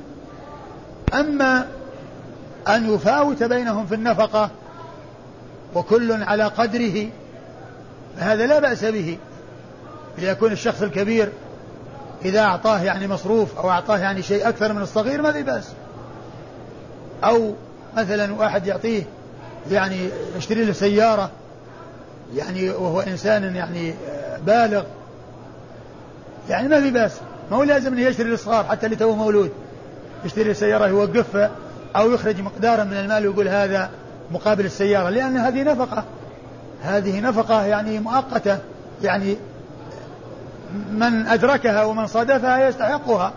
أما أن يفاوت بينهم في النفقة وكل على قدره فهذا لا بأس به. ليكون الشخص الكبير إذا أعطاه يعني مصروف أو أعطاه يعني شيء أكثر من الصغير ما في بأس. أو مثلا واحد يعطيه يعني يشتري له سيارة يعني وهو إنسان يعني بالغ يعني ما في بأس. ما هو لازم أنه يشتري للصغار حتى اللي توه مولود. يشتري سيارة يوقفها أو يخرج مقدارا من المال ويقول هذا مقابل السيارة لأن هذه نفقة. هذه نفقة يعني مؤقتة يعني من أدركها ومن صادفها يستحقها.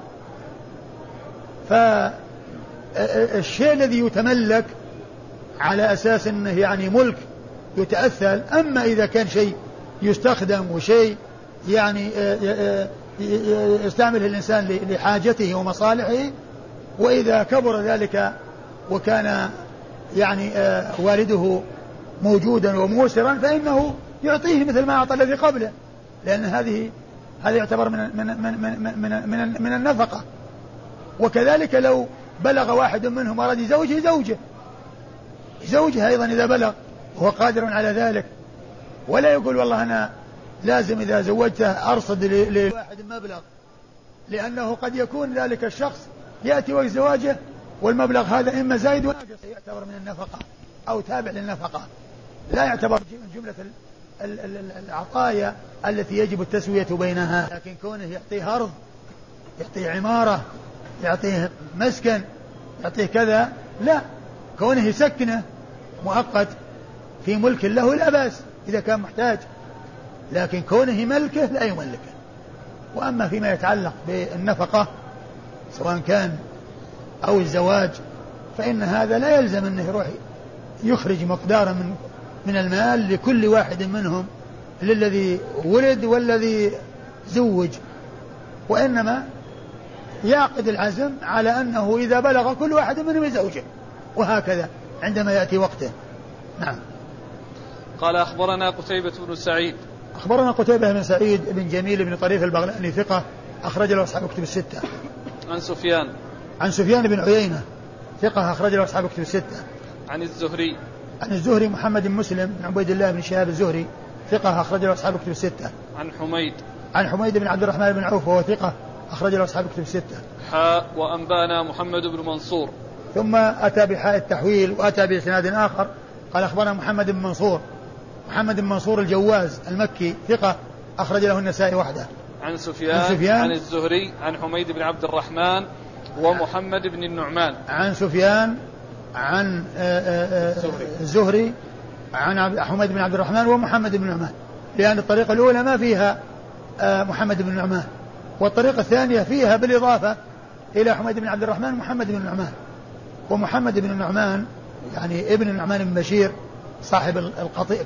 فالشيء الذي يتملك على أساس أنه يعني ملك يتأثل أما إذا كان شيء يستخدم وشيء يعني يستعمله الإنسان لحاجته ومصالحه وإذا كبر ذلك وكان يعني والده موجودا وموسرا فإنه يعطيه مثل ما أعطى الذي قبله. لأن هذه هذا يعتبر من من من من من, من, من النفقة. وكذلك لو بلغ واحد منهم أراد يزوجه زوجه. زوجها أيضا إذا بلغ وهو قادر على ذلك. ولا يقول والله أنا لازم إذا زوجته أرصد لواحد مبلغ لأنه قد يكون ذلك الشخص يأتي وقت زواجه والمبلغ هذا إما زايد ولا يعتبر من النفقة أو تابع للنفقة. لا يعتبر من جملة العطايا التي يجب التسوية بينها. لكن كونه يعطيه أرض يعطيه عمارة يعطيه مسكن يعطيه كذا لا. كونه يسكنه مؤقت في ملك له لا بأس إذا كان محتاج. لكن كونه ملكه لا يملكه. وأما فيما يتعلق بالنفقة سواء كان أو الزواج فإن هذا لا يلزم أنه يروح يخرج مقدارا من من المال لكل واحد منهم للذي ولد والذي زوج. وإنما يعقد العزم على أنه إذا بلغ كل واحد منهم يزوجه وهكذا عندما يأتي وقته. نعم. قال أخبرنا قتيبة بن سعيد. أخبرنا قتيبة بن سعيد بن جميل بن طريف البغلاني ثقة أخرج له أصحاب كتب الستة. عن سفيان. عن سفيان بن عيينة ثقة أخرج له أصحاب كتب الستة. عن الزهري. عن الزهري محمد بن مسلم بن عبيد الله بن شهاب الزهري ثقة أخرج له أصحاب كتب الستة. عن حميد. عن حميد بن عبد الرحمن بن عوف وهو ثقة أخرج له أصحاب كتب الستة. حاء وأنبانا محمد بن منصور. ثم أتى بحاء التحويل وأتى بإسناد آخر قال أخبرنا محمد بن منصور. محمد بن منصور الجواز المكي ثقة أخرج له النسائي وحده. عن سفيان, عن سفيان عن الزهري عن حميد بن عبد الرحمن ومحمد بن النعمان. عن سفيان عن آه، آه، آه، الزهري. عن حميد بن عبد الرحمن ومحمد بن النعمان. لأن الطريقة الأولى ما فيها محمد بن النعمان. والطريقة الثانية فيها بالإضافة إلى حميد بن عبد الرحمن محمد بن النعمان. ومحمد بن النعمان يعني ابن النعمان بن بشير صاحب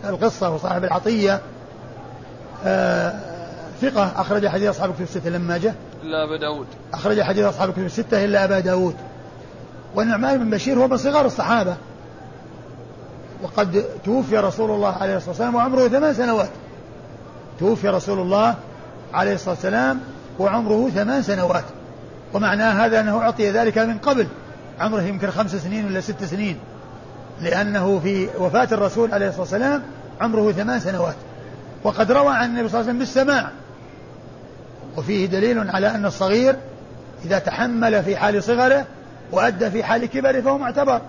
القصة وصاحب العطية ثقة أخرج حديث أصحاب الكتب الستة لما جاء. إلا أبا داود. أخرج حديث أصحاب الكتب الستة إلا أبا داود. والنعمان بن بشير هو من صغار الصحابة. وقد توفي رسول الله عليه الصلاة والسلام وعمره ثمان سنوات. توفي رسول الله عليه الصلاة والسلام وعمره ثمان سنوات. ومعنى هذا أنه أعطي ذلك من قبل. عمره يمكن خمس سنين ولا ست سنين. لأنه في وفاة الرسول عليه الصلاة والسلام عمره ثمان سنوات. وقد روى عن النبي صلى الله عليه وسلم بالسماع. وفيه دليل على أن الصغير إذا تحمل في حال صغره وأدى في حال كبره فهو معتبر.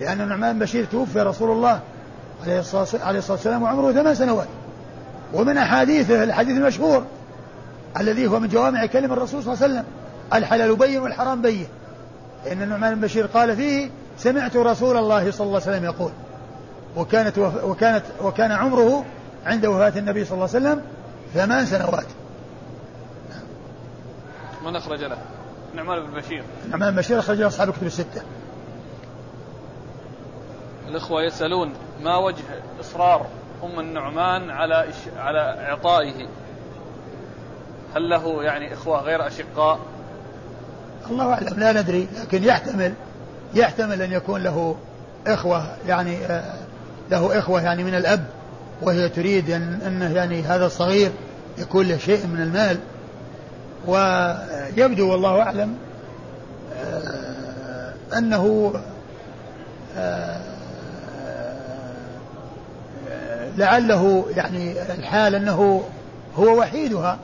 لأن النعمان بشير توفي رسول الله عليه الصلاة والسلام وعمره ثمان سنوات. ومن أحاديثه الحديث المشهور الذي هو من جوامع كلم الرسول صلى الله عليه وسلم الحلال بين والحرام بين. لأن النعمان بن بشير قال فيه سمعت رسول الله صلى الله عليه وسلم يقول وكانت وكانت وكان عمره عند وفاة النبي صلى الله عليه وسلم ثمان سنوات. من أخرج له؟ نعمان بن بشير. نعمان بن بشير أخرج له أصحاب الكتب الستة. الإخوة يسألون ما وجه إصرار أم النعمان على إش... على إعطائه؟ هل له يعني إخوة غير أشقاء؟ الله أعلم لا ندري لكن يحتمل يحتمل أن يكون له إخوة يعني آه، له إخوة يعني من الأب وهي تريد أن أنه يعني هذا الصغير يكون له شيء من المال. ويبدو والله أعلم آه، أنه آه، لعله يعني الحال أنه هو وحيدها.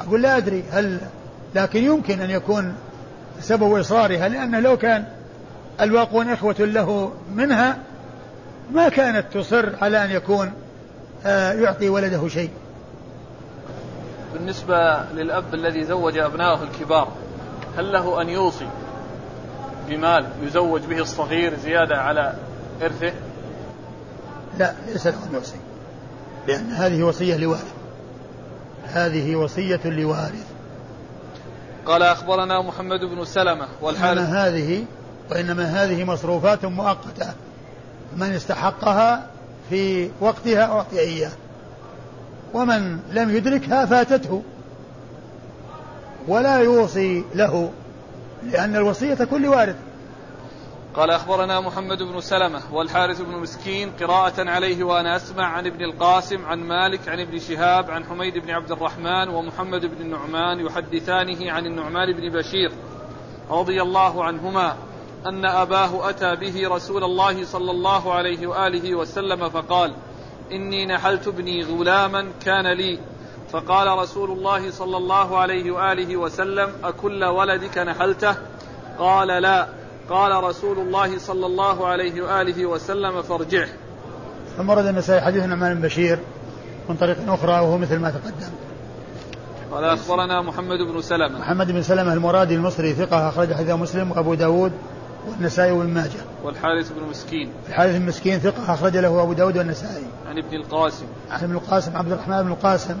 أقول لا أدري هل لكن يمكن أن يكون سبب إصرارها لأنه لو كان الواقون إخوة له منها ما كانت تصر على أن يكون آه، يعطي ولده شيء. بالنسبة للأب الذي زوج أبنائه الكبار هل له أن يوصي بمال يزوج به الصغير زيادة على إرثه؟ لا ليس له أن يوصي لأن هذه وصية لوارث. هذه وصية لوارث. قال أخبرنا محمد بن سلمة والحارث هذه وإنما هذه مصروفات مؤقتة. من استحقها في وقتها أعطي إياه. ومن لم يدركها فاتته ولا يوصي له لأن الوصية كل وارث. قال أخبرنا محمد بن سلمة والحارث بن مسكين قراءة عليه وأنا أسمع عن ابن القاسم عن مالك عن ابن شهاب عن حميد بن عبد الرحمن ومحمد بن النعمان يحدثانه عن النعمان بن بشير رضي الله عنهما أن أباه أتى به رسول الله صلى الله عليه وآله وسلم فقال إني نحلت ابني غلاما كان لي. فقال رسول الله صلى الله عليه وآله وسلم أكل ولدك نحلته؟ قال لا. قال رسول الله صلى الله عليه وآله وسلم فارجعه. ثم ورد النسائي حديث النعمان بن بشير من طريق أخرى وهو مثل ما تقدم. قال أخبرنا محمد بن سلمة. محمد بن سلمة المرادي المصري ثقة أخرج حديث مسلم وأبو داود والنسائي وابن ماجه. والحارث بن مسكين. الحارث بن مسكين ثقة أخرج له أبو داود والنسائي. عن ابن القاسم. عن ابن القاسم عبد الرحمن بن القاسم.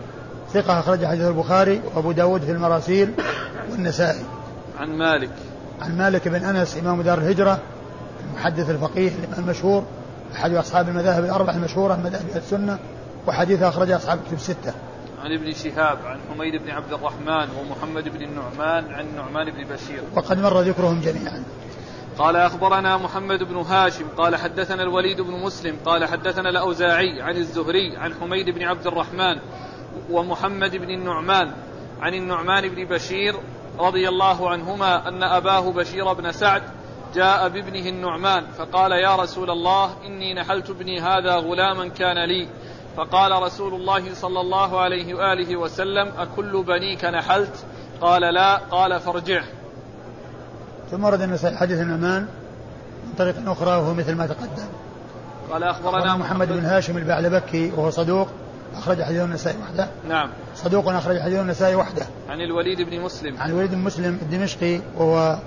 ثقة أخرج حديث البخاري وأبو داود في المراسيل والنسائي. عن مالك. عن مالك بن أنس إمام دار الهجرة المحدث الفقيه المشهور أحد أصحاب المذاهب الأربع المشهورة مذاهب السنة وحديث أخرج أصحاب الكتب الستة. عن ابن شهاب عن حميد بن عبد الرحمن ومحمد بن النعمان عن النعمان بن بشير. وقد مر ذكرهم جميعا. قال أخبرنا محمد بن هاشم قال حدثنا الوليد بن مسلم قال حدثنا الأوزاعي عن الزهري عن حميد بن عبد الرحمن ومحمد بن النعمان عن النعمان بن بشير رضي الله عنهما أن أباه بشير بن سعد جاء بابنه النعمان فقال يا رسول الله إني نحلت ابني هذا غلاما كان لي. فقال رسول الله صلى الله عليه وآله وسلم أكل بنيك نحلت؟ قال لا قال فارجعه. ثم ورد النسائي حديث النعمان من طريق أخرى وهو مثل ما تقدم قال أخبرنا محمد بن هاشم البعلبكي وهو صدوق أخرج حديث النسائي وحده نعم صدوق أخرج حديث النسائي وحده عن الوليد بن مسلم عن الوليد بن مسلم الدمشقي وهو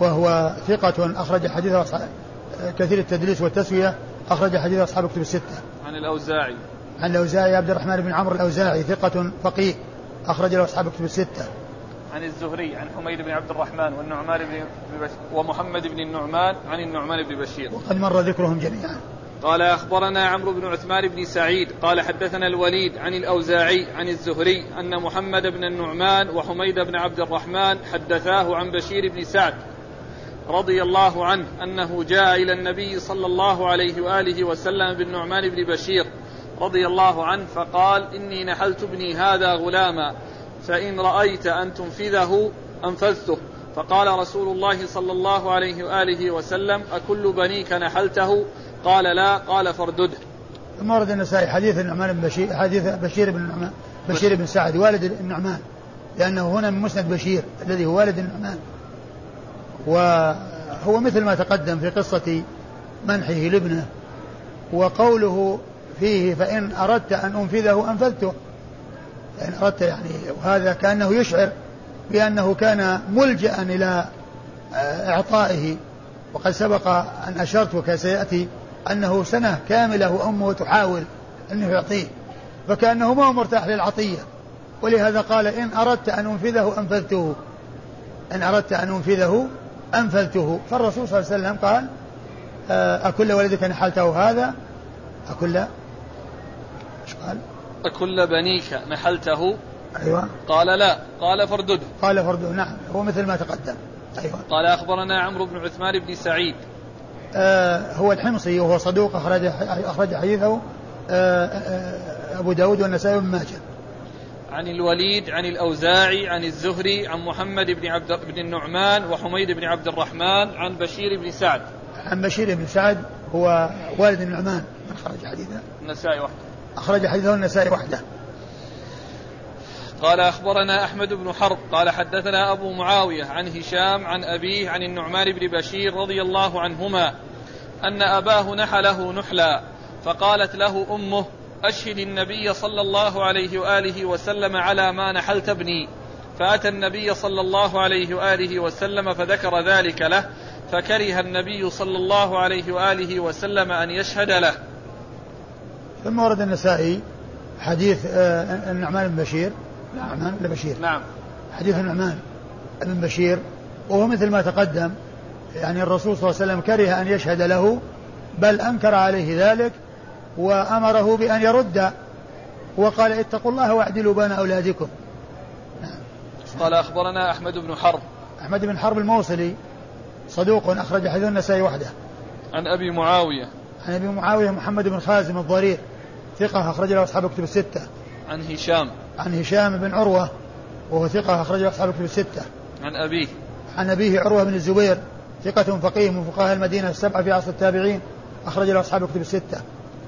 وهو ثقة أخرج حديث كثير التدليس والتسوية أخرج حديث أصحاب كتب الستة. عن الأوزاعي. عن الأوزاعي عبد الرحمن بن عمرو الأوزاعي ثقة فقيه أخرج له أصحاب كتب الستة. عن الزهري عن حميد بن عبد الرحمن والنعمان بن ومحمد بن النعمان عن النعمان بن بشير. وقد مر ذكرهم جميعا. قال أخبرنا عمرو بن عثمان بن سعيد قال حدثنا الوليد عن الأوزاعي عن الزهري أن محمد بن النعمان وحميد بن عبد الرحمن حدثاه عن بشير بن سعد رضي الله عنه أنه جاء إلى النبي صلى الله عليه وآله وسلم بالنعمان بن بشير رضي الله عنه فقال إني نحلت ابني هذا غلاما فإن رأيت أن تنفذه أنفذته. فقال رسول الله صلى الله عليه وآله وسلم أكل بنيك نحلته؟ قال لا قال فاردده ثم ورد النسائي حديث النعمان بن بشير حديث بشير بن بشير بن سعد والد النعمان لأنه هنا من مسند بشير الذي هو والد النعمان. وهو مثل ما تقدم في قصة منحه لابنه وقوله فيه فإن أردت أن أنفذه أنفذته. فإن أردت يعني وهذا كأنه يشعر بأنه كان ملجأ إلى إعطائه. وقد سبق أن أشرت وكسيأتي أنه سنة كاملة وأمه تحاول أنه يعطيه. فكأنه ما هو مرتاح للعطية. ولهذا قال إن أردت أن أنفذه أنفذته. إن أردت أن أنفذه أنفذته. فالرسول صلى الله عليه وسلم قال آه، أكل ولدك نحلته هذا؟ أكل؟ إيش قال؟ أكل بنيك نحلته أيوة. قال لا. قال فردده قال فردده نعم. هو مثل ما تقدم. أيوة. قال أخبرنا عمرو بن عثمان بن سعيد. آه هو الحمصي وهو صدوق أخرج أخرج حديثه آه آه أبو داود والنسائي بن ماجه. عن الوليد عن الأوزاعي عن الزهري عن محمد بن عبد بن النعمان وحميد بن عبد الرحمن عن بشير بن سعد. عن بشير بن سعد هو والد النعمان من خرج حديثه. النسائي وحده أخرج حديثه النسائي وحده. قال أخبرنا أحمد بن حرب قال حدثنا أبو معاوية عن هشام عن أبيه عن النعمان بن بشير رضي الله عنهما أن أباه نحله نحلا فقالت له أمه أشهد النبي صلى الله عليه وآله وسلم على ما نحلت ابني. فأتى النبي صلى الله عليه وآله وسلم فذكر ذلك له فكره النبي صلى الله عليه وآله وسلم أن يشهد له. ثم ورد النسائي حديث آه، النعمان بن بشير نعمان بن بشير. نعم. حديث النعمان بن بشير وهو مثل ما تقدم يعني الرسول صلى الله عليه وسلم كره أن يشهد له بل أنكر عليه ذلك وأمره بأن يرد وقال اتقوا الله واعدلوا بين أولادكم. نعم. قال أخبرنا أحمد بن حرب. أحمد بن حرب الموصلي صدوق أخرج حديث النسائي وحده. عن أبي معاوية. عن أبي معاوية محمد بن خازم الضرير. ثقة أخرج له أصحاب الكتب الستة. عن هشام. عن هشام بن عروة وهو ثقة أخرج له أصحاب الكتب الستة. عن أبيه. عن أبيه عروة بن الزبير ثقة فقيه من فقهاء المدينة السبعة في عصر التابعين أخرج له أصحاب الكتب الستة.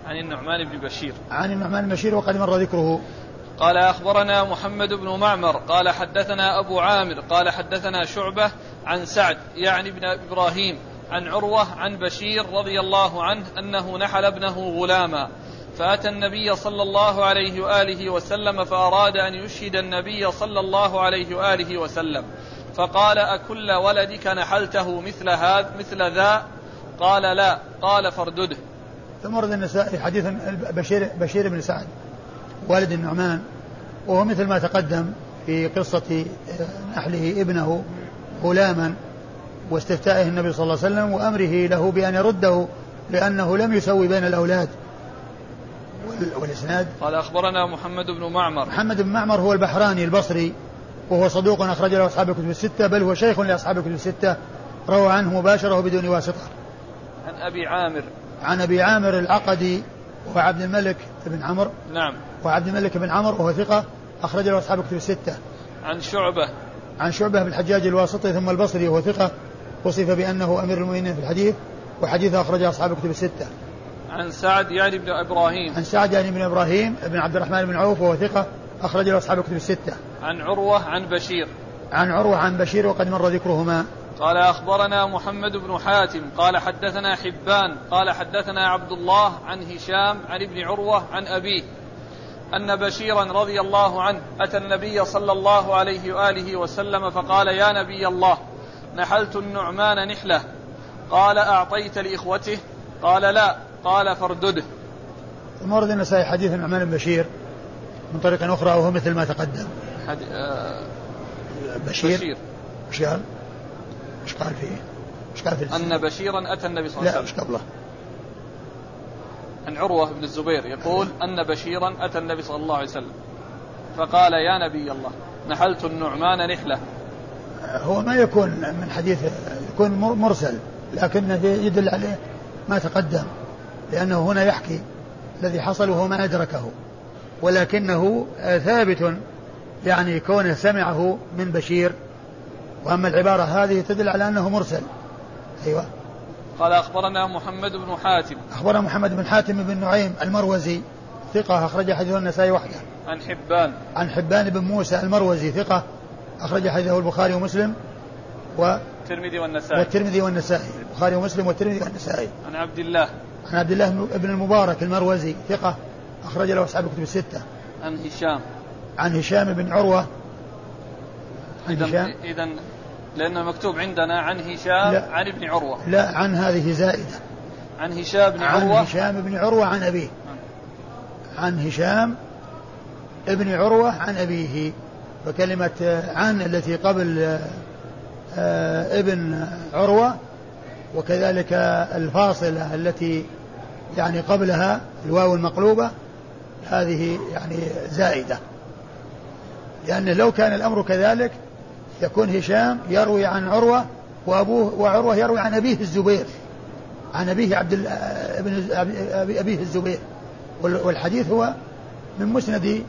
عن النعمان بن بشير. عن النعمان بن بشير وقد مر ذكره. قال أخبرنا محمد بن معمر قال حدثنا أبو عامر قال حدثنا شعبة عن سعد يعني ابن إبراهيم عن عروة عن بشير رضي الله عنه أنه نحل ابنه غلاما. فأتى النبي صلى الله عليه وآله وسلم فأراد أن يشهد النبي صلى الله عليه وآله وسلم. فقال أكل ولدك نحلته مثل هذا مثل ذا؟ قال لا. قال فاردده. ثم ورد النسائي حديث بشير بشير بن سعد والد النعمان وهو مثل ما تقدم في قصة نحله ابنه غلاما واستفتائه النبي صلى الله عليه وسلم وأمره له بأن يرده لأنه لم يسوي بين الأولاد. والإسناد؟ قال أخبرنا محمد بن معمر. محمد بن معمر هو البحراني البصري وهو صدوق أخرج له أصحاب الكتب الستة بل هو شيخ لأصحاب الكتب الستة روى عنه مباشرة بدون واسطة. عن أبي عامر. عن أبي عامر العقدي وعبد الملك بن عمرو. نعم. وعبد الملك بن عمرو وهو ثقة أخرج له أصحاب كتب الستة. عن شعبة. عن شعبة بن الحجاج الواسطي ثم البصري وهو ثقة وصف بأنه أمير المؤمنين في الحديث وحديثه أخرجه أصحاب كتب الستة. عن سعد يعني بن إبراهيم. عن سعد يعني بن إبراهيم بن عبد الرحمن بن عوف وهو ثقة أخرج له أصحاب كتب الستة. عن عروة عن بشير. عن عروة عن بشير وقد مر ذكرهما. قال أخبرنا محمد بن حاتم قال حدثنا حبان قال حدثنا عبد الله عن هشام عن ابن عروة عن أبيه أن بشيرا رضي الله عنه أتى النبي صلى الله عليه وآله وسلم فقال يا نبي الله نحلت النعمان نحلة. قال أعطيت لإخوته؟ قال لا. قال فاردده. ثم ورد النسائي حديث النعمان بن بشير من طريق أخرى وهو مثل ما تقدم. حد... آه بشير؟ بشير. إيش قال؟ إيش قال فيه؟ إيش قال في أن بشيرا أتى النبي صلى الله لا عليه إيش وسلم. قبله؟ عن عروة بن الزبير يقول أن بشيرا أتى النبي صلى الله عليه وسلم. فقال يا نبي الله نحلت النعمان نحلة. هو ما يكون من حديث يكون مرسل لكنه يدل عليه ما تقدم. لأنه هنا يحكي الذي حصل وهو ما أدركه ولكنه ثابت يعني كونه سمعه من بشير. وأما العبارة هذه تدل على أنه مرسل. أيوة. قال أخبرنا محمد بن حاتم. أخبرنا محمد بن حاتم بن نعيم المروزي ثقة أخرج حديث النسائي وحده. عن حبان. عن حبان بن موسى المروزي ثقة أخرج حديثه البخاري ومسلم و الترمذي والنسائي. والترمذي والنسائي. البخاري ومسلم والترمذي والنسائي. عن عبد الله. عن عبد الله بن المبارك المروزي ثقة أخرج له أصحاب الكتب الستة. عن هشام. عن هشام بن عروة. عن إذا هشام. إذا لأنه مكتوب عندنا عن هشام لا. عن ابن عروة. لا عن هذه زائدة. عن هشام بن عن عروة. هشام بن عروة عن أبيه. عن هشام ابن عروة عن أبيه. فكلمة عن التي قبل آه، ابن عروة وكذلك الفاصلة التي يعني قبلها الواو المقلوبة هذه يعني زائدة. لأنه لو كان الأمر كذلك يكون هشام يروي عن عروة وأبوه وعروة يروي عن أبيه الزبير عن أبيه عبد ابن أبي- أبيه الزبير. وال- والحديث هو من مسند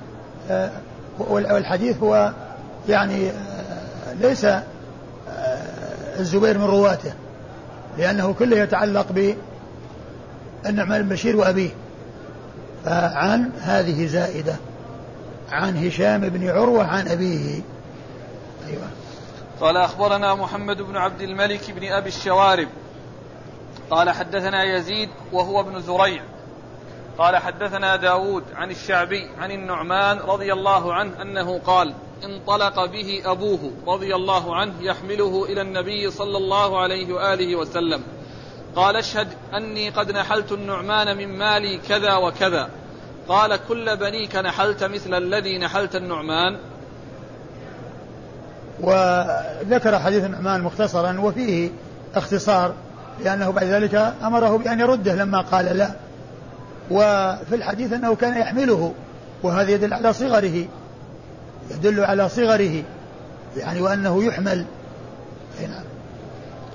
آه، وال- والحديث هو يعني آه، ليس آه، الزبير من رواته لأنه كله يتعلق بالنعمان بن بشير وأبيه. فعن هذه زائدة. عن هشام بن عروة عن أبيه. أيوة. قال أخبرنا محمد بن عبد الملك بن أبي الشوارب. قال حدثنا يزيد وهو ابن زريع. قال حدثنا داود عن الشعبي عن النعمان رضي الله عنه أنه قال انطلق به أبوه رضي الله عنه يحمله إلى النبي صلى الله عليه وآله وسلم. قال اشهد أني قد نحلت النعمان من مالي كذا وكذا. قال كل بنيك نحلت مثل الذي نحلت النعمان. وذكر حديث النعمان مختصرا وفيه اختصار لأنه بعد ذلك أمره بأن يرده لما قال لا. وفي الحديث أنه كان يحمله وهذا يدل على صغره يدل على صغره يعني وأنه يحمل. نعم.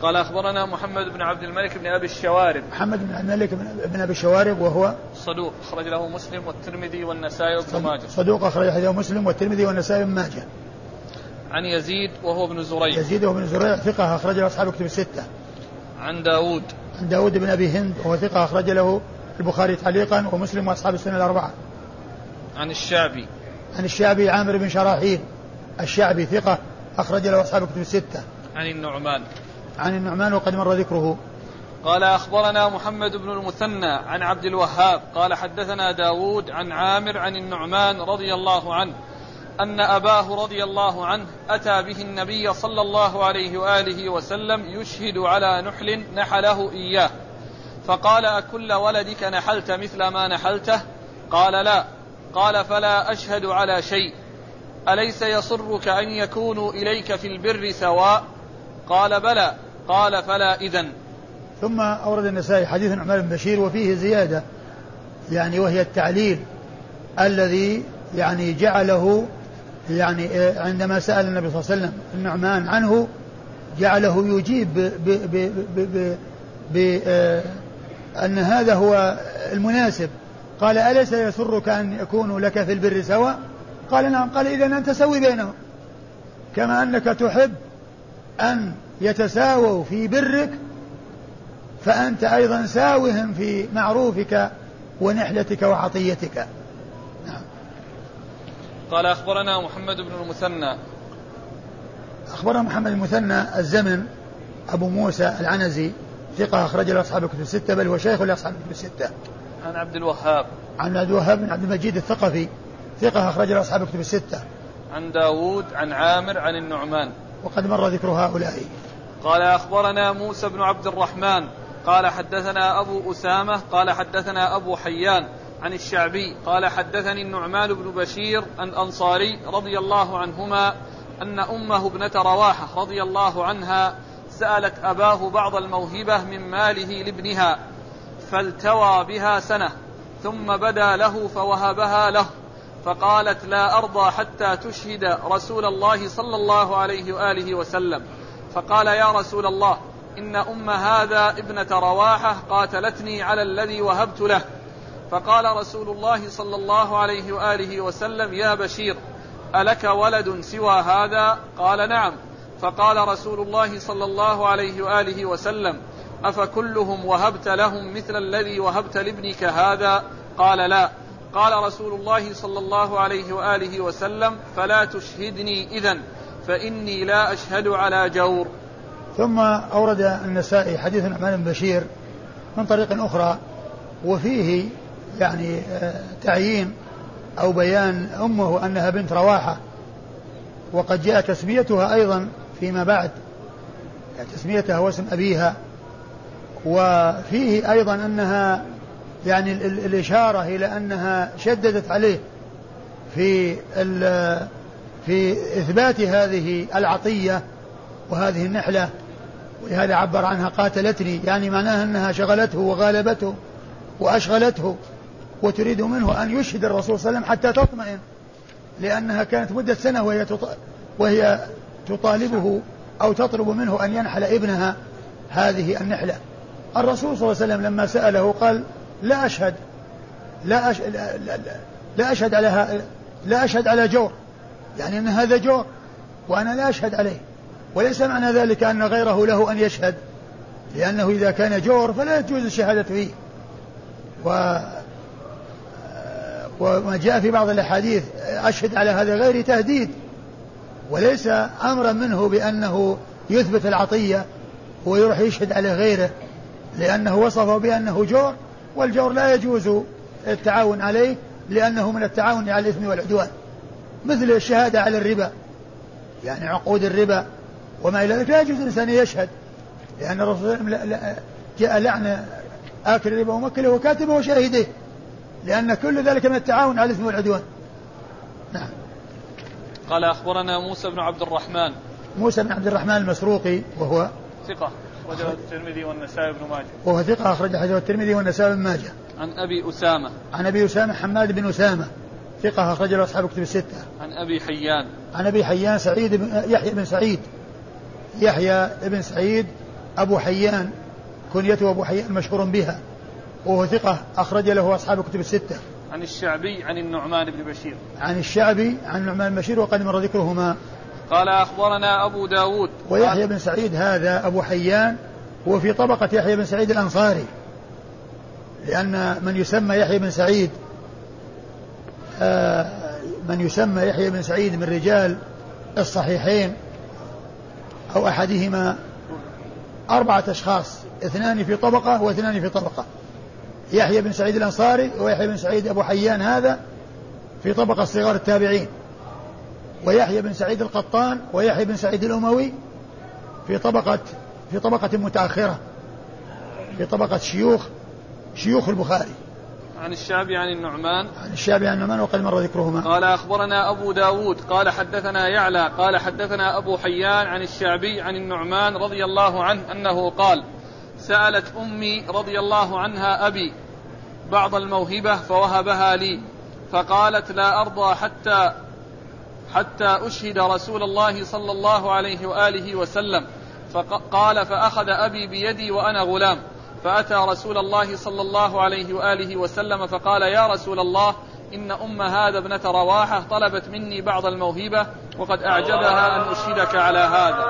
قال أخبرنا محمد بن عبد الملك بن أبي الشوارب. محمد بن عبد الملك بن- أبي الشوارب وهو صدوق أخرج له مسلم والترمذي والنسائي وابن ماجه. صدوق أخرج حديثه مسلم والترمذي والنسائي بن ماجه. عن يزيد وهو ابن زريع. يزيد وابن زريع ثقة أخرج له أصحاب كتب الستة. عن داود. عن داود بن أبي هند وهو ثقة أخرج له البخاري تعليقا ومسلم وأصحاب السنة الأربعة. عن الشعبي. عن الشعبي عامر بن شراحيل. الشعبي ثقة أخرج له أصحاب كتب الستة. عن النعمان. عن النعمان وقد مر ذكره. قال أخبرنا محمد بن المثنى عن عبد الوهاب قال حدثنا داود عن عامر عن النعمان رضي الله عنه أن أباه رضي الله عنه أتى به النبي صلى الله عليه وآله وسلم يشهد على نحل نحله إياه. فقال أكل ولدك نحلت مثل ما نحلته؟ قال لا. قال فلا أشهد على شيء. أليس يصرك أن يكونوا إليك في البر سواء؟ قال بلى قال فلا إذن. ثم أورد النسائي حديث النعمان بن بشير وفيه زيادة يعني وهي التعليل الذي يعني جعله يعني عندما سأل النبي صلى الله عليه وسلم النعمان عنه جعله يجيب بأن هذا هو المناسب. قال أليس يسرك أن يكونوا لك في البر سواء؟ قال نعم. قال إذا أنت سوي بينهم كما أنك تحب أن يتساووا في برك فأنت أيضا ساوهم في معروفك ونحلتك وعطيتك نعم. قال أخبرنا محمد بن المثنى أخبرنا محمد المثنى الزمن أبو موسى العنزي ثقة أخرج له أصحاب الكتب الستة بل هو شيخ لأصحاب الكتب الستة. عن عبد الوهاب. عن عبد الوهاب بن عبد المجيد الثقفي ثقة أخرج له أصحاب الكتب الستة. عن داوود عن عامر عن النعمان. وقد مر ذكر هؤلاء. قال أخبرنا موسى بن عبد الرحمن قال حدثنا أبو أسامة قال حدثنا أبو حيان عن الشعبي قال حدثني النعمان بن بشير الأنصاري رضي الله عنهما أن أمه ابنة رواحة رضي الله عنها سألت أباه بعض الموهبة من ماله لابنها فالتوى بها سنة ثم بدا له فوهبها له فقالت لا أرضى حتى تشهد رسول الله صلى الله عليه وآله وسلم. فقال يا رسول الله إن أم هذا ابنة رواحة قاتلتني على الذي وهبت له. فقال رسول الله صلى الله عليه وآله وسلم يا بشير ألك ولد سوى هذا؟ قال نعم. فقال رسول الله صلى الله عليه وآله وسلم أفكلهم وهبت لهم مثل الذي وهبت لابنك هذا؟ قال لا. قال رسول الله صلى الله عليه وآله وسلم فلا تشهدني اذا فإني لا أشهد على جور. ثم أورد النسائي حديث النعمان بن بشير من طريق أخرى وفيه يعني آه، تعيين أو بيان أمه أنها بنت رواحة وقد جاء تسميتها أيضا فيما بعد تسميتها واسم أبيها وفيه أيضا أنها يعني الإشارة إلى أنها شددت عليه في في إثبات هذه العطية وهذه النحلة ولهذا عبر عنها قاتلتني يعني معناها أنها شغلته وغالبته وأشغلته وتريد منه أن يشهد الرسول صلى الله عليه وسلم حتى تطمئن لأنها كانت مدة سنة وهي وهي تطالبه أو تطلب منه أن ينحل ابنها هذه النحلة. الرسول صلى الله عليه وسلم لما سأله قال لا أشهد. لا أشهد لا, أشهد على لا أشهد على جور. يعني أن هذا جور وأنا لا أشهد عليه. وليس معنى ذلك أن غيره له أن يشهد. لأنه إذا كان جور فلا يجوز الشهادة فيه و وما جاء في بعض الأحاديث أشهد على هذا غير تهديد. وليس أمرا منه بأنه يثبت العطية ويروح يشهد على غيره. لأنه وصفه بأنه جور والجور لا يجوز التعاون عليه لأنه من التعاون على الإثم والعدوان. مثل الشهادة على الربا يعني عقود الربا وما إلى ذلك. لا يجوز الإنسان يشهد لأن الرسول صلى الله عليه وسلم جاء لعن آكل الربا ومكله وكاتبه وشاهده لأن كل ذلك من التعاون على الإثم والعدوان. نعم. قال أخبرنا موسى بن عبد الرحمن. موسى بن عبد الرحمن المسروقي وهو ثقة. أخرجه الترمذي والنسائي بن ماجه. وهو ثقة أخرجه الترمذي والنسائي بن ماجه. عن أبي أسامة. عن أبي أسامة حماد بن أسامة. ثقة أخرج له أصحاب كتب الستة. عن أبي حيان. عن أبي حيان سعيد بن يحيى بن سعيد. يحيى بن سعيد أبو حيان. كنيته أبو حيان مشهور بها. وهو ثقة أخرج له أصحاب كتب الستة. عن الشعبي عن النعمان بن بشير. عن الشعبي عن النعمان بن بشير وقد مر ذكرهما. قال أخبرنا أبو داود. ويحيى بن سعيد هذا أبو حيان هو في طبقة يحيى بن سعيد الأنصاري. لأن من يسمى يحيى بن سعيد آه من يسمى يحيى بن سعيد من رجال الصحيحين أو أحدهما أربعة أشخاص اثنان في طبقة واثنان في طبقة. يحيى بن سعيد الأنصاري ويحيى بن سعيد أبو حيان هذا في طبقة صغار التابعين. ويحيى بن سعيد القطان ويحيى بن سعيد الأموي في طبقة في طبقة متأخرة في طبقة شيوخ شيوخ البخاري. عن الشعبي عن النعمان. عن الشعبي عن النعمان وقد مر ذكرهما. قال أخبرنا أبو داود قال حدثنا يعلى قال حدثنا أبو حيان عن الشعبي عن النعمان رضي الله عنه أنه قال سألت أمي رضي الله عنها أبي بعض الموهبة فوهبها لي فقالت لا أرضى حتى حتى أشهد رسول الله صلى الله عليه وآله وسلم. فقال فأخذ أبي بيدي وأنا غلام. فأتى رسول الله صلى الله عليه وآله وسلم فقال يا رسول الله إن أم هذا ابنة رواحة طلبت مني بعض الموهبة وقد أعجبها أن أشهدك على هذا.